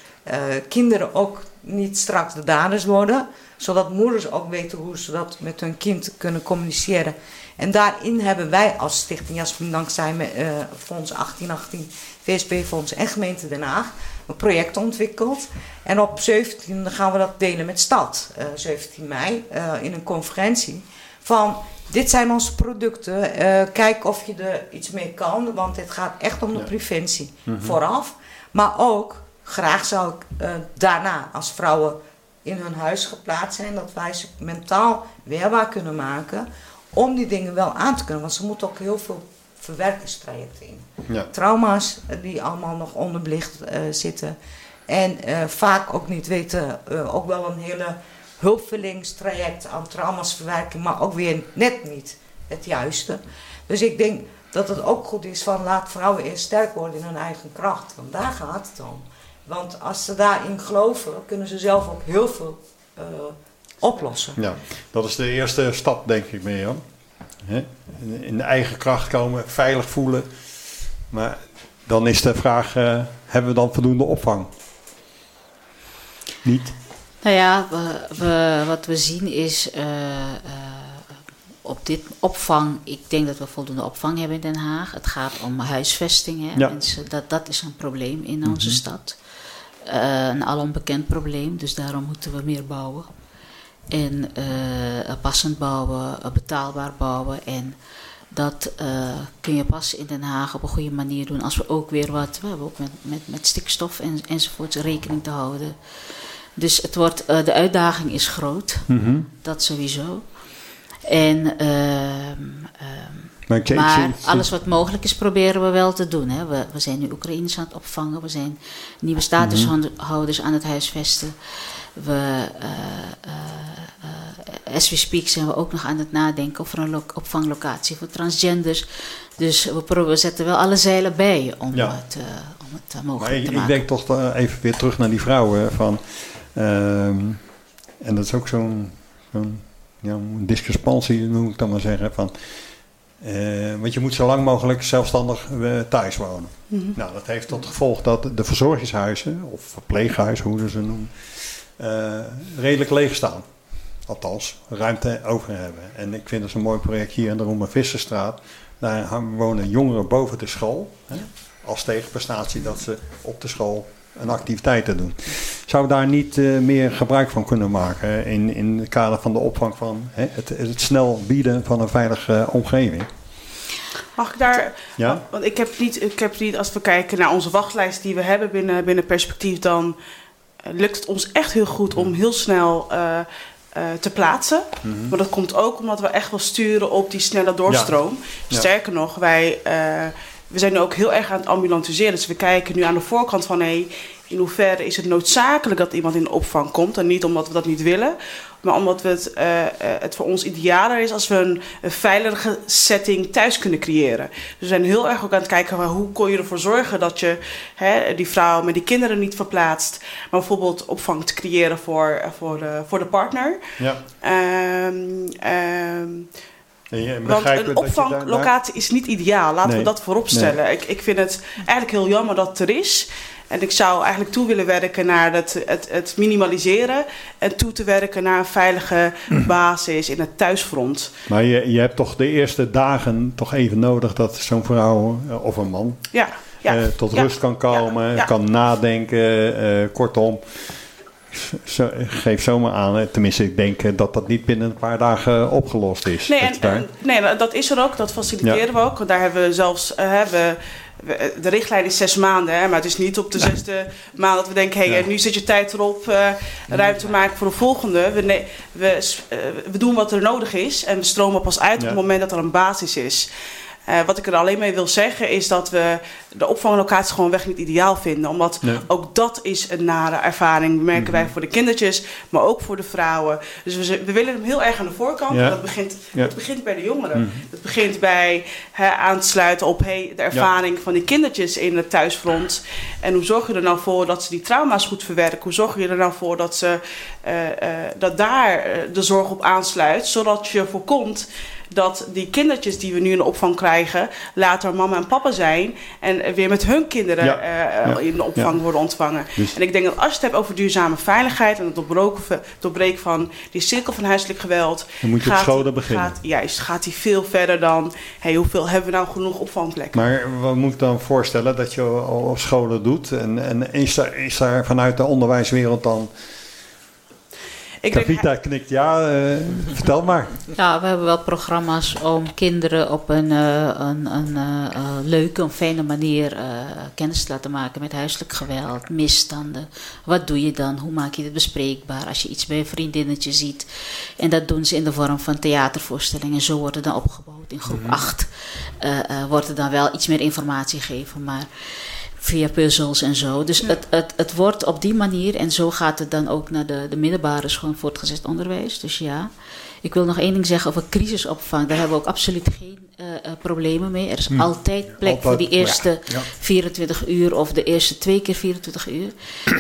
kinderen ook niet straks de daders worden zodat moeders ook weten hoe ze dat met hun kind kunnen communiceren. En daarin hebben wij als Stichting Jasmin dankzij uh, Fonds 1818, VSB Fonds en Gemeente Den Haag een project ontwikkeld. En op 17 gaan we dat delen met Stad, uh, 17 mei, uh, in een conferentie. Van dit zijn onze producten, uh, kijk of je er iets mee kan, want het gaat echt om de preventie mm -hmm. vooraf. Maar ook, graag zou ik daarna als vrouwen in hun huis geplaatst zijn, dat wij ze mentaal weerbaar kunnen maken om die dingen wel aan te kunnen. Want ze moeten ook heel veel verwerkingstrajecten in. Ja. Trauma's die allemaal nog onderbelicht uh, zitten. En vaak ook niet weten, ook wel een hele hulpverleningstraject aan trauma's verwerking, maar ook weer net niet het juiste. Dus ik denk dat het ook goed is van laat vrouwen eerst sterk worden in hun eigen kracht. Want daar gaat het om. Want als ze daarin geloven, kunnen ze zelf ook heel veel uh, oplossen. Ja, dat is de eerste stap, denk ik, meer. In de eigen kracht komen, veilig voelen. Maar dan is de vraag: uh, hebben we dan voldoende opvang? Niet? Nou ja, we, we, wat we zien is. Uh, op dit opvang, ik denk dat we voldoende opvang hebben in Den Haag. Het gaat om huisvesting. Hè. Ja. Mensen, dat, dat is een probleem in onze mm -hmm. stad. Uh, een al onbekend probleem, dus daarom moeten we meer bouwen. En passend bouwen, betaalbaar bouwen. En dat uh, kun je pas in Den Haag op een goede manier doen als we ook weer wat, we hebben ook met, met, met stikstof en, enzovoorts rekening te houden. Dus het wordt, de uitdaging is groot, mm -hmm. dat sowieso. En ehm, maar, maar alles wat mogelijk is, proberen we wel te doen. Hè. We, we zijn nu Oekraïners aan het opvangen. We zijn nieuwe statushouders aan het huisvesten. We, uh, uh, as we speak zijn we ook nog aan het nadenken over een opvanglocatie voor transgenders. Dus we, we zetten wel alle zeilen bij om, ja. het, om het mogelijk maar te maken. Ik denk toch even weer terug naar die vrouwen. Van, en dat is ook zo'n zo'n ja, discrepantie, noem ik dan maar zeggen. Van, uh, want je moet zo lang mogelijk zelfstandig uh, thuis wonen. Mm -hmm. Nou, dat heeft tot gevolg dat de verzorgingshuizen, of verpleeghuizen, hoe ze noemen, uh, redelijk leeg staan. Althans, ruimte over hebben. En ik vind dat een mooi project hier in de Roemer Visserstraat. Daar wonen jongeren boven de school. Hè, als tegenprestatie dat ze op de school een activiteiten doen. Zou daar niet uh, meer gebruik van kunnen maken in, in het kader van de opvang van hè, het, het snel bieden van een veilige uh, omgeving? Mag ik daar? Ja? Want ik heb, niet, ik heb niet, als we kijken naar onze wachtlijst die we hebben binnen, binnen perspectief, dan lukt het ons echt heel goed om heel snel uh, uh, te plaatsen. Mm -hmm. Maar dat komt ook omdat we echt wel sturen op die snelle doorstroom. Ja. Sterker ja. nog, wij we zijn nu ook heel erg aan het ambulantiseren. Dus we kijken nu aan de voorkant van... Hey, in hoeverre is het noodzakelijk dat iemand in de opvang komt. En niet omdat we dat niet willen. Maar omdat we het, uh, uh, het voor ons idealer is als we een, een, veilige setting thuis kunnen creëren. Dus we zijn heel erg ook aan het kijken van hoe kon je ervoor zorgen dat je hè, die vrouw met die kinderen niet verplaatst. Maar bijvoorbeeld opvang te creëren voor, voor, de, voor de partner. Ja. Um, um, want een opvanglocatie is niet ideaal. Laten nee. we dat vooropstellen. Nee. Ik, ik vind het eigenlijk heel jammer dat het er is. En ik zou eigenlijk toe willen werken naar het, het, het minimaliseren en toe te werken naar een veilige basis in het thuisfront. Maar je, je hebt toch de eerste dagen toch even nodig dat zo'n vrouw eh, of een man Ja, ja. eh, tot ja, rust kan komen, kan nadenken, eh, kortom. Zo, geef zomaar aan, eh, tenminste ik denk eh, dat dat niet binnen een paar dagen opgelost is. Nee, Dat en, je daar- en- nee, dat is er ook. Dat faciliteren we ook. Daar hebben we zelfs... eh, hebben, we- de richtlijn is zes maanden, hè, maar het is niet op de zesde maand dat we denken: hé, hey, Ja. eh, nu zit je tijd erop, eh, ruimte maken voor de volgende. We, we, eh, we doen wat er nodig is en we stromen pas uit op het moment dat er een basis is. Eh, wat ik er alleen mee wil zeggen is dat we de opvanglocaties gewoon weg niet ideaal vinden. Omdat Nee. ook dat is een nare ervaring, merken wij voor de kindertjes, maar ook voor de vrouwen. Dus we, willen hem heel erg aan de voorkant. Ja. Dat begint, Ja. dat begint bij de jongeren. Mhm. Het begint bij hè, aansluiten op hey, de ervaring van die kindertjes in het thuisfront. En hoe zorg je er nou voor dat ze die trauma's goed verwerken? Hoe zorg je er nou voor dat, ze, eh, eh, dat daar de zorg op aansluit? Zodat je voorkomt dat die kindertjes die we nu in de opvang krijgen, later mama en papa zijn en weer met hun kinderen Ja. eh, Ja. in de opvang Ja. worden ontvangen. Dus- En ik denk dat als je het hebt over duurzame veiligheid en het doorbreken, doorbreken van die cirkel van huiselijk geweld, Dan moet je op gaat scholen die- beginnen. Gaat, juist, gaat die veel verder dan, hey, hoeveel hebben we nou genoeg opvangplekken? Maar wat moet ik dan voorstellen dat je al op scholen doet? En, en is, daar, is daar vanuit de onderwijswereld dan... ik denk, knikt ja, eh, vertel maar. Ja, we hebben wel programma's om kinderen op een, eh, een, een eh, eh, leuke, een fijne manier eh, kennis te laten maken met huiselijk geweld, misstanden. Wat doe je dan? Hoe maak je het bespreekbaar als je iets bij een vriendinnetje ziet? En dat doen ze in de vorm van theatervoorstellingen. Zo wordt het dan opgebouwd. In groep 8 eh, eh, wordt er dan wel iets meer informatie gegeven, maar via puzzels en zo. Dus het, het, het wordt op die manier, en zo gaat het dan ook naar de, de middelbare school voortgezet onderwijs. Dus ja, ik wil nog één ding zeggen over crisisopvang. Daar hebben we ook absoluut geen eh, eh, problemen mee. Er is altijd plek voor die eerste ja, ja. 24 24 uur of de eerste twee keer 24 uur.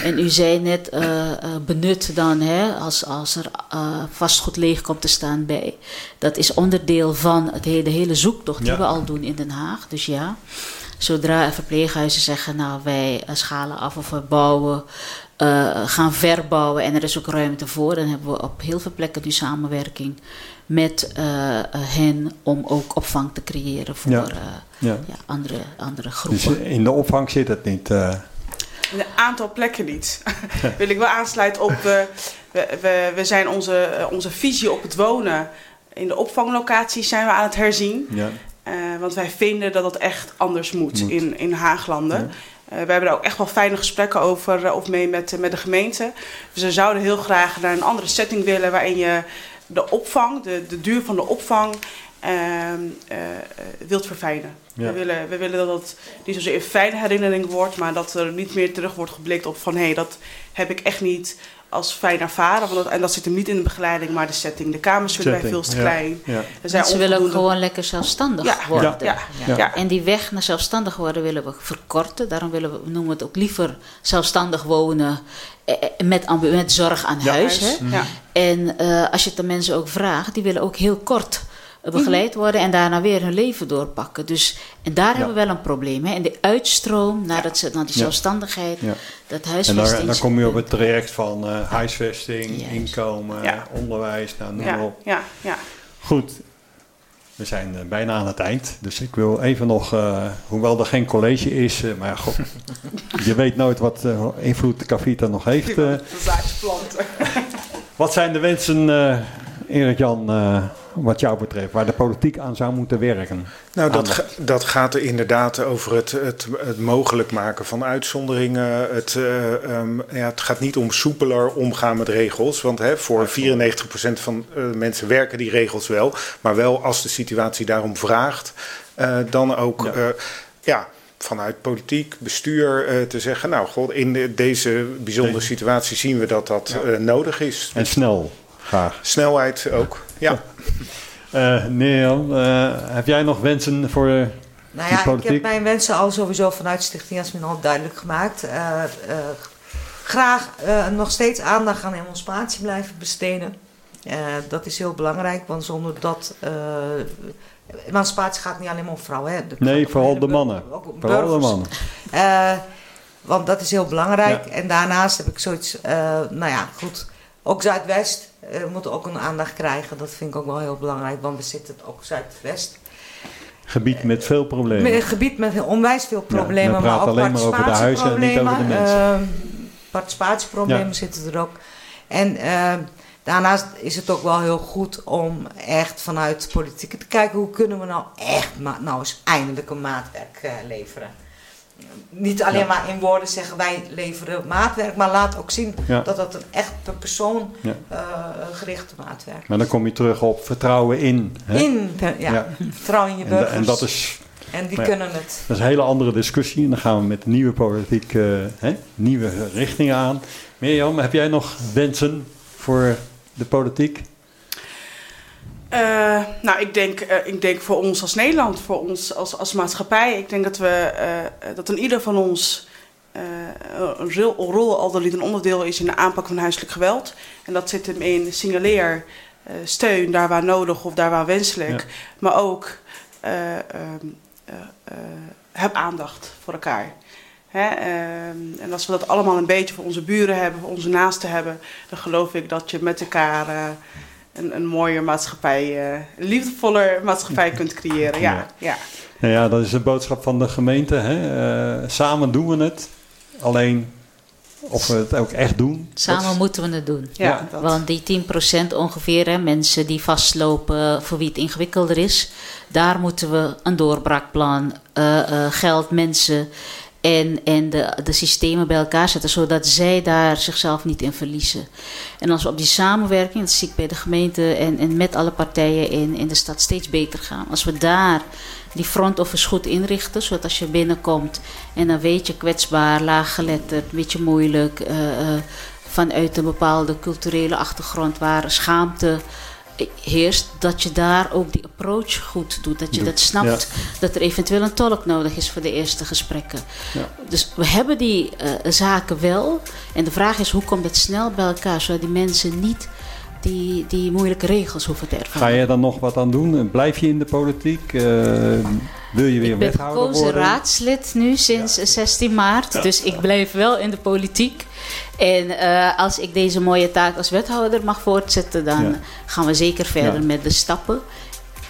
En u zei net, eh, eh, benut dan, hè, als, als er eh, vastgoed leeg komt te staan bij. Dat is onderdeel van het hele, de hele zoektocht die Ja. we al doen in Den Haag. Dus ja, zodra er verpleeghuizen zeggen, nou wij eh, schalen af of we bouwen, eh, gaan verbouwen en er is ook ruimte voor, dan hebben we op heel veel plekken nu samenwerking met eh, hen om ook opvang te creëren voor Ja. eh, Ja. ja, andere, andere Dus groepen. in de opvang zit het niet. eh. Een aantal plekken niet. Wil ik wel aansluiten op. eh, we, we, we zijn onze, onze visie op het wonen. In de opvanglocaties zijn we aan het herzien. ja. Eh, want wij vinden dat het echt anders moet, Moet. in, in Haaglanden. Ja. Eh, we hebben daar ook echt wel fijne gesprekken over eh, of mee met, met de gemeente. Dus we zouden heel graag naar een andere setting willen waarin je de opvang, de, de duur van de opvang, ehm, eh, eh, wilt verfijnen. Ja. We, willen, we willen dat het niet zozeer een fijne herinnering wordt, maar dat er niet meer terug wordt geblikt op van hé, hey, dat heb ik echt niet als fijn ervaren. Want dat, en dat zit hem niet in de begeleiding, maar de setting. De kamers vinden wij veel te klein. Ja. Zijn Ze willen ook gewoon lekker zelfstandig Ja, worden. ja, ja. ja. En die weg naar zelfstandig worden willen we verkorten. Daarom willen we, we noemen het ook liever zelfstandig wonen eh, eh, met, zorg aan Ja. huis. Huis, Hè? Ja. En eh, als je het de mensen ook vraagt, die willen ook heel kort eh, begeleid worden en daarna weer hun leven doorpakken. Dus, en daar hebben we wel een probleem. Hè? En de uitstroom naar, dat, naar die Ja. zelfstandigheid, Ja. Dat En dan, dan kom je op het traject van eh, huisvesting, inkomen, Ja. onderwijs, nou, noem maar Ja, op. ja, ja. Goed, we zijn eh, bijna aan het eind. Dus ik wil even nog, eh, hoewel er geen college is, maar ja, god, je weet nooit wat eh, invloed de Cavita nog heeft. eh. De zaadjes planten. wat zijn de wensen, eh Erik-Jan, eh, wat jou betreft, waar de politiek aan zou moeten werken? Nou, dat, ga- dat gaat er inderdaad over het, het, het mogelijk maken van uitzonderingen. Het, eh, ehm, ja, het gaat niet om soepeler omgaan met regels. Want hè, voor 94% van eh, mensen werken die regels wel. Maar wel als de situatie daarom vraagt, dan ook. Ja. Ja. vanuit politiek, bestuur te zeggen... nou, god, in de- deze bijzondere situatie zien we dat dat nodig is. En snel, graag. Snelheid ook, ja. Eh Neil, eh, heb jij nog wensen voor Nou die ja, ik heb mijn wensen al sowieso vanuit Stichting Jasmin al duidelijk gemaakt. Eh, eh, graag eh, nog steeds aandacht aan emancipatie blijven besteden. Eh, dat is heel belangrijk, want zonder dat... eh, emancipatie gaat niet alleen maar om vrouwen. Hè. Nee, vooral de mannen. ook om Vooral de mannen. Eh, Want dat is heel belangrijk. En daarnaast heb ik zoiets, uh, nou ja, goed. Ook Zuidwest uh, moet ook een aandacht krijgen. Dat vind ik ook wel heel belangrijk, want we zitten ook Zuidwest. Gebied met veel problemen. Een gebied met onwijs veel problemen. Ja, maar ook alleen maar over de huizen en niet over de mensen. Uh, participatieproblemen ja. zitten er ook. En uh, daarnaast is het ook wel heel goed om echt vanuit politiek te kijken... hoe kunnen we nou echt nou eens eindelijk een maatwerk uh, leveren niet alleen maar in woorden zeggen wij leveren maatwerk, maar laat ook zien dat dat een echt per persoon ja. uh, gerichte maatwerk Maar dan kom je terug op vertrouwen in. Hè? In, ja. vertrouwen in je burgers. En, en dat is. En die kunnen het. Dat is een hele andere discussie. En dan gaan we met nieuwe politiek, uh, hè, nieuwe richtingen aan. Mirjam, heb jij nog wensen voor de politiek? Uh, nou, ik denk, uh, ik denk voor ons als Nederland, voor ons als, als maatschappij. Ik denk dat, we, uh, dat een ieder van ons een rol, al dan niet een onderdeel is in de aanpak van huiselijk geweld. En dat zit hem in signaleer, steun daar waar nodig of daar waar wenselijk. Ja. Maar ook heb aandacht voor elkaar. Hè? en als we dat allemaal een beetje voor onze buren hebben, voor onze naasten hebben, dan geloof ik dat je met elkaar een, een mooier maatschappij, uh, een liefdevoller maatschappij kunt creëren. Ja, ja. Nou ja, dat is de boodschap van de gemeente. Hè? Uh, samen doen we het. Alleen of we het ook echt doen. Samen moeten we het doen. Ja, Want die 10% ongeveer, hè, mensen die vastlopen voor wie het ingewikkelder is, daar moeten we een doorbraakplan, uh, geld, mensen en, en de, de systemen bij elkaar zetten, zodat zij daar zichzelf niet in verliezen. En als we op die samenwerking, dat zie ik bij de gemeente en, en met alle partijen in, in de stad steeds beter gaan. Als we daar die front office goed inrichten, zodat als je binnenkomt en dan weet je kwetsbaar, laaggeletterd, een beetje moeilijk, uh, uh, vanuit een bepaalde culturele achtergrond waar schaamte heerst, dat je daar ook die approach goed doet. Dat je dat snapt, dat er eventueel een tolk nodig is voor de eerste gesprekken. Ja. Dus we hebben die uh, zaken wel. En de vraag is, hoe komt het snel bij elkaar, zodat die mensen niet die, die moeilijke regels hoeven te ervaren. Ga je dan nog wat aan doen? Blijf je in de politiek? Uh, wil je weer wethouder worden? Ik ben raadslid nu sinds ja. 16 maart. Dus ik blijf wel in de politiek. En uh, als ik deze mooie taak als wethouder mag voortzetten, dan ja. gaan we zeker verder met de stappen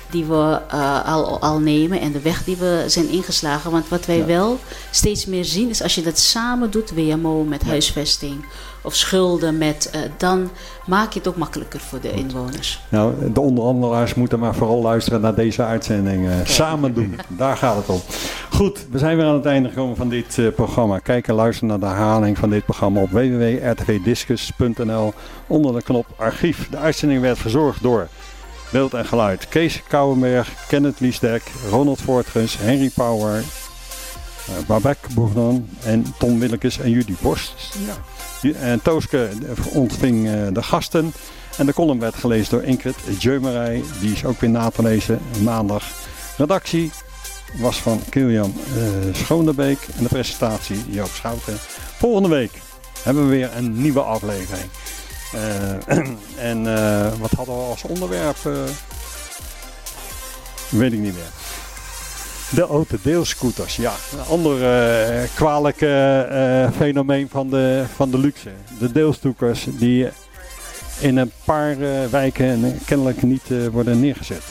die we uh, al, al nemen en de weg die we zijn ingeslagen. Want wat wij wel steeds meer zien is als je dat samen doet, WMO met huisvesting of schulden met, uh, dan maak je het ook makkelijker voor de inwoners. Nou, de onderhandelaars moeten maar vooral luisteren naar deze uitzending. Uh, samen doen, daar gaat het om. Goed, we zijn weer aan het einde gekomen van dit uh, programma. Kijk en luister naar de herhaling van dit programma op www.rtvdiscus.nl onder de knop archief. De uitzending werd verzorgd door Beeld en Geluid Kees Kouwenberg, Kenneth Liesdek, Ronald Voortgens, Henry Power, uh, Babek Bournon en Tom Willekes en Judy Borst. Ja. En Tooske ontving uh, de gasten. En de column werd gelezen door Ingrid Jeumerij. Die is ook weer na te lezen maandag. Redactie was van Kilian uh, Schoonderbeek. En de presentatie Joop Schouten. Volgende week hebben we weer een nieuwe aflevering. Uh, en wat hadden we als onderwerp? weet ik niet meer. De autodeelscooters, ja. Een ander uh, kwalijk uh, fenomeen van de, van de luxe. De deelstoekers die in een paar wijken kennelijk niet worden neergezet.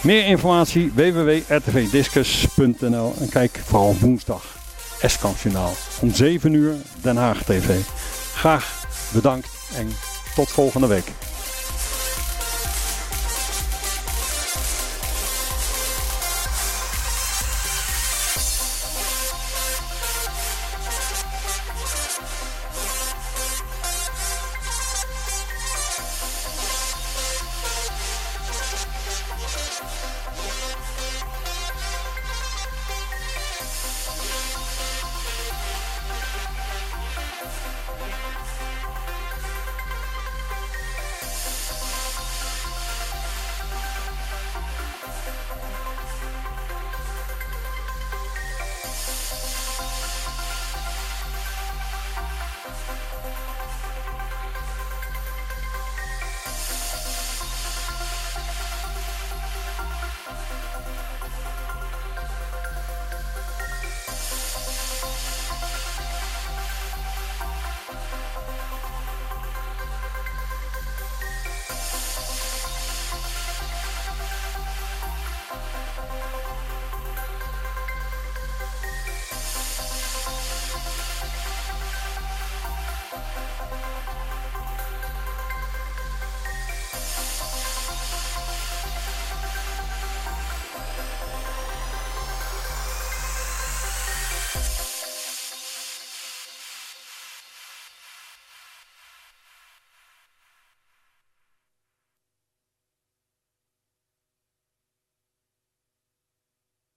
Meer informatie www.rtvdiscus.nl en kijk vooral woensdag Eskampjournaal om 7 uur Den Haag TV. Graag bedankt en tot volgende week.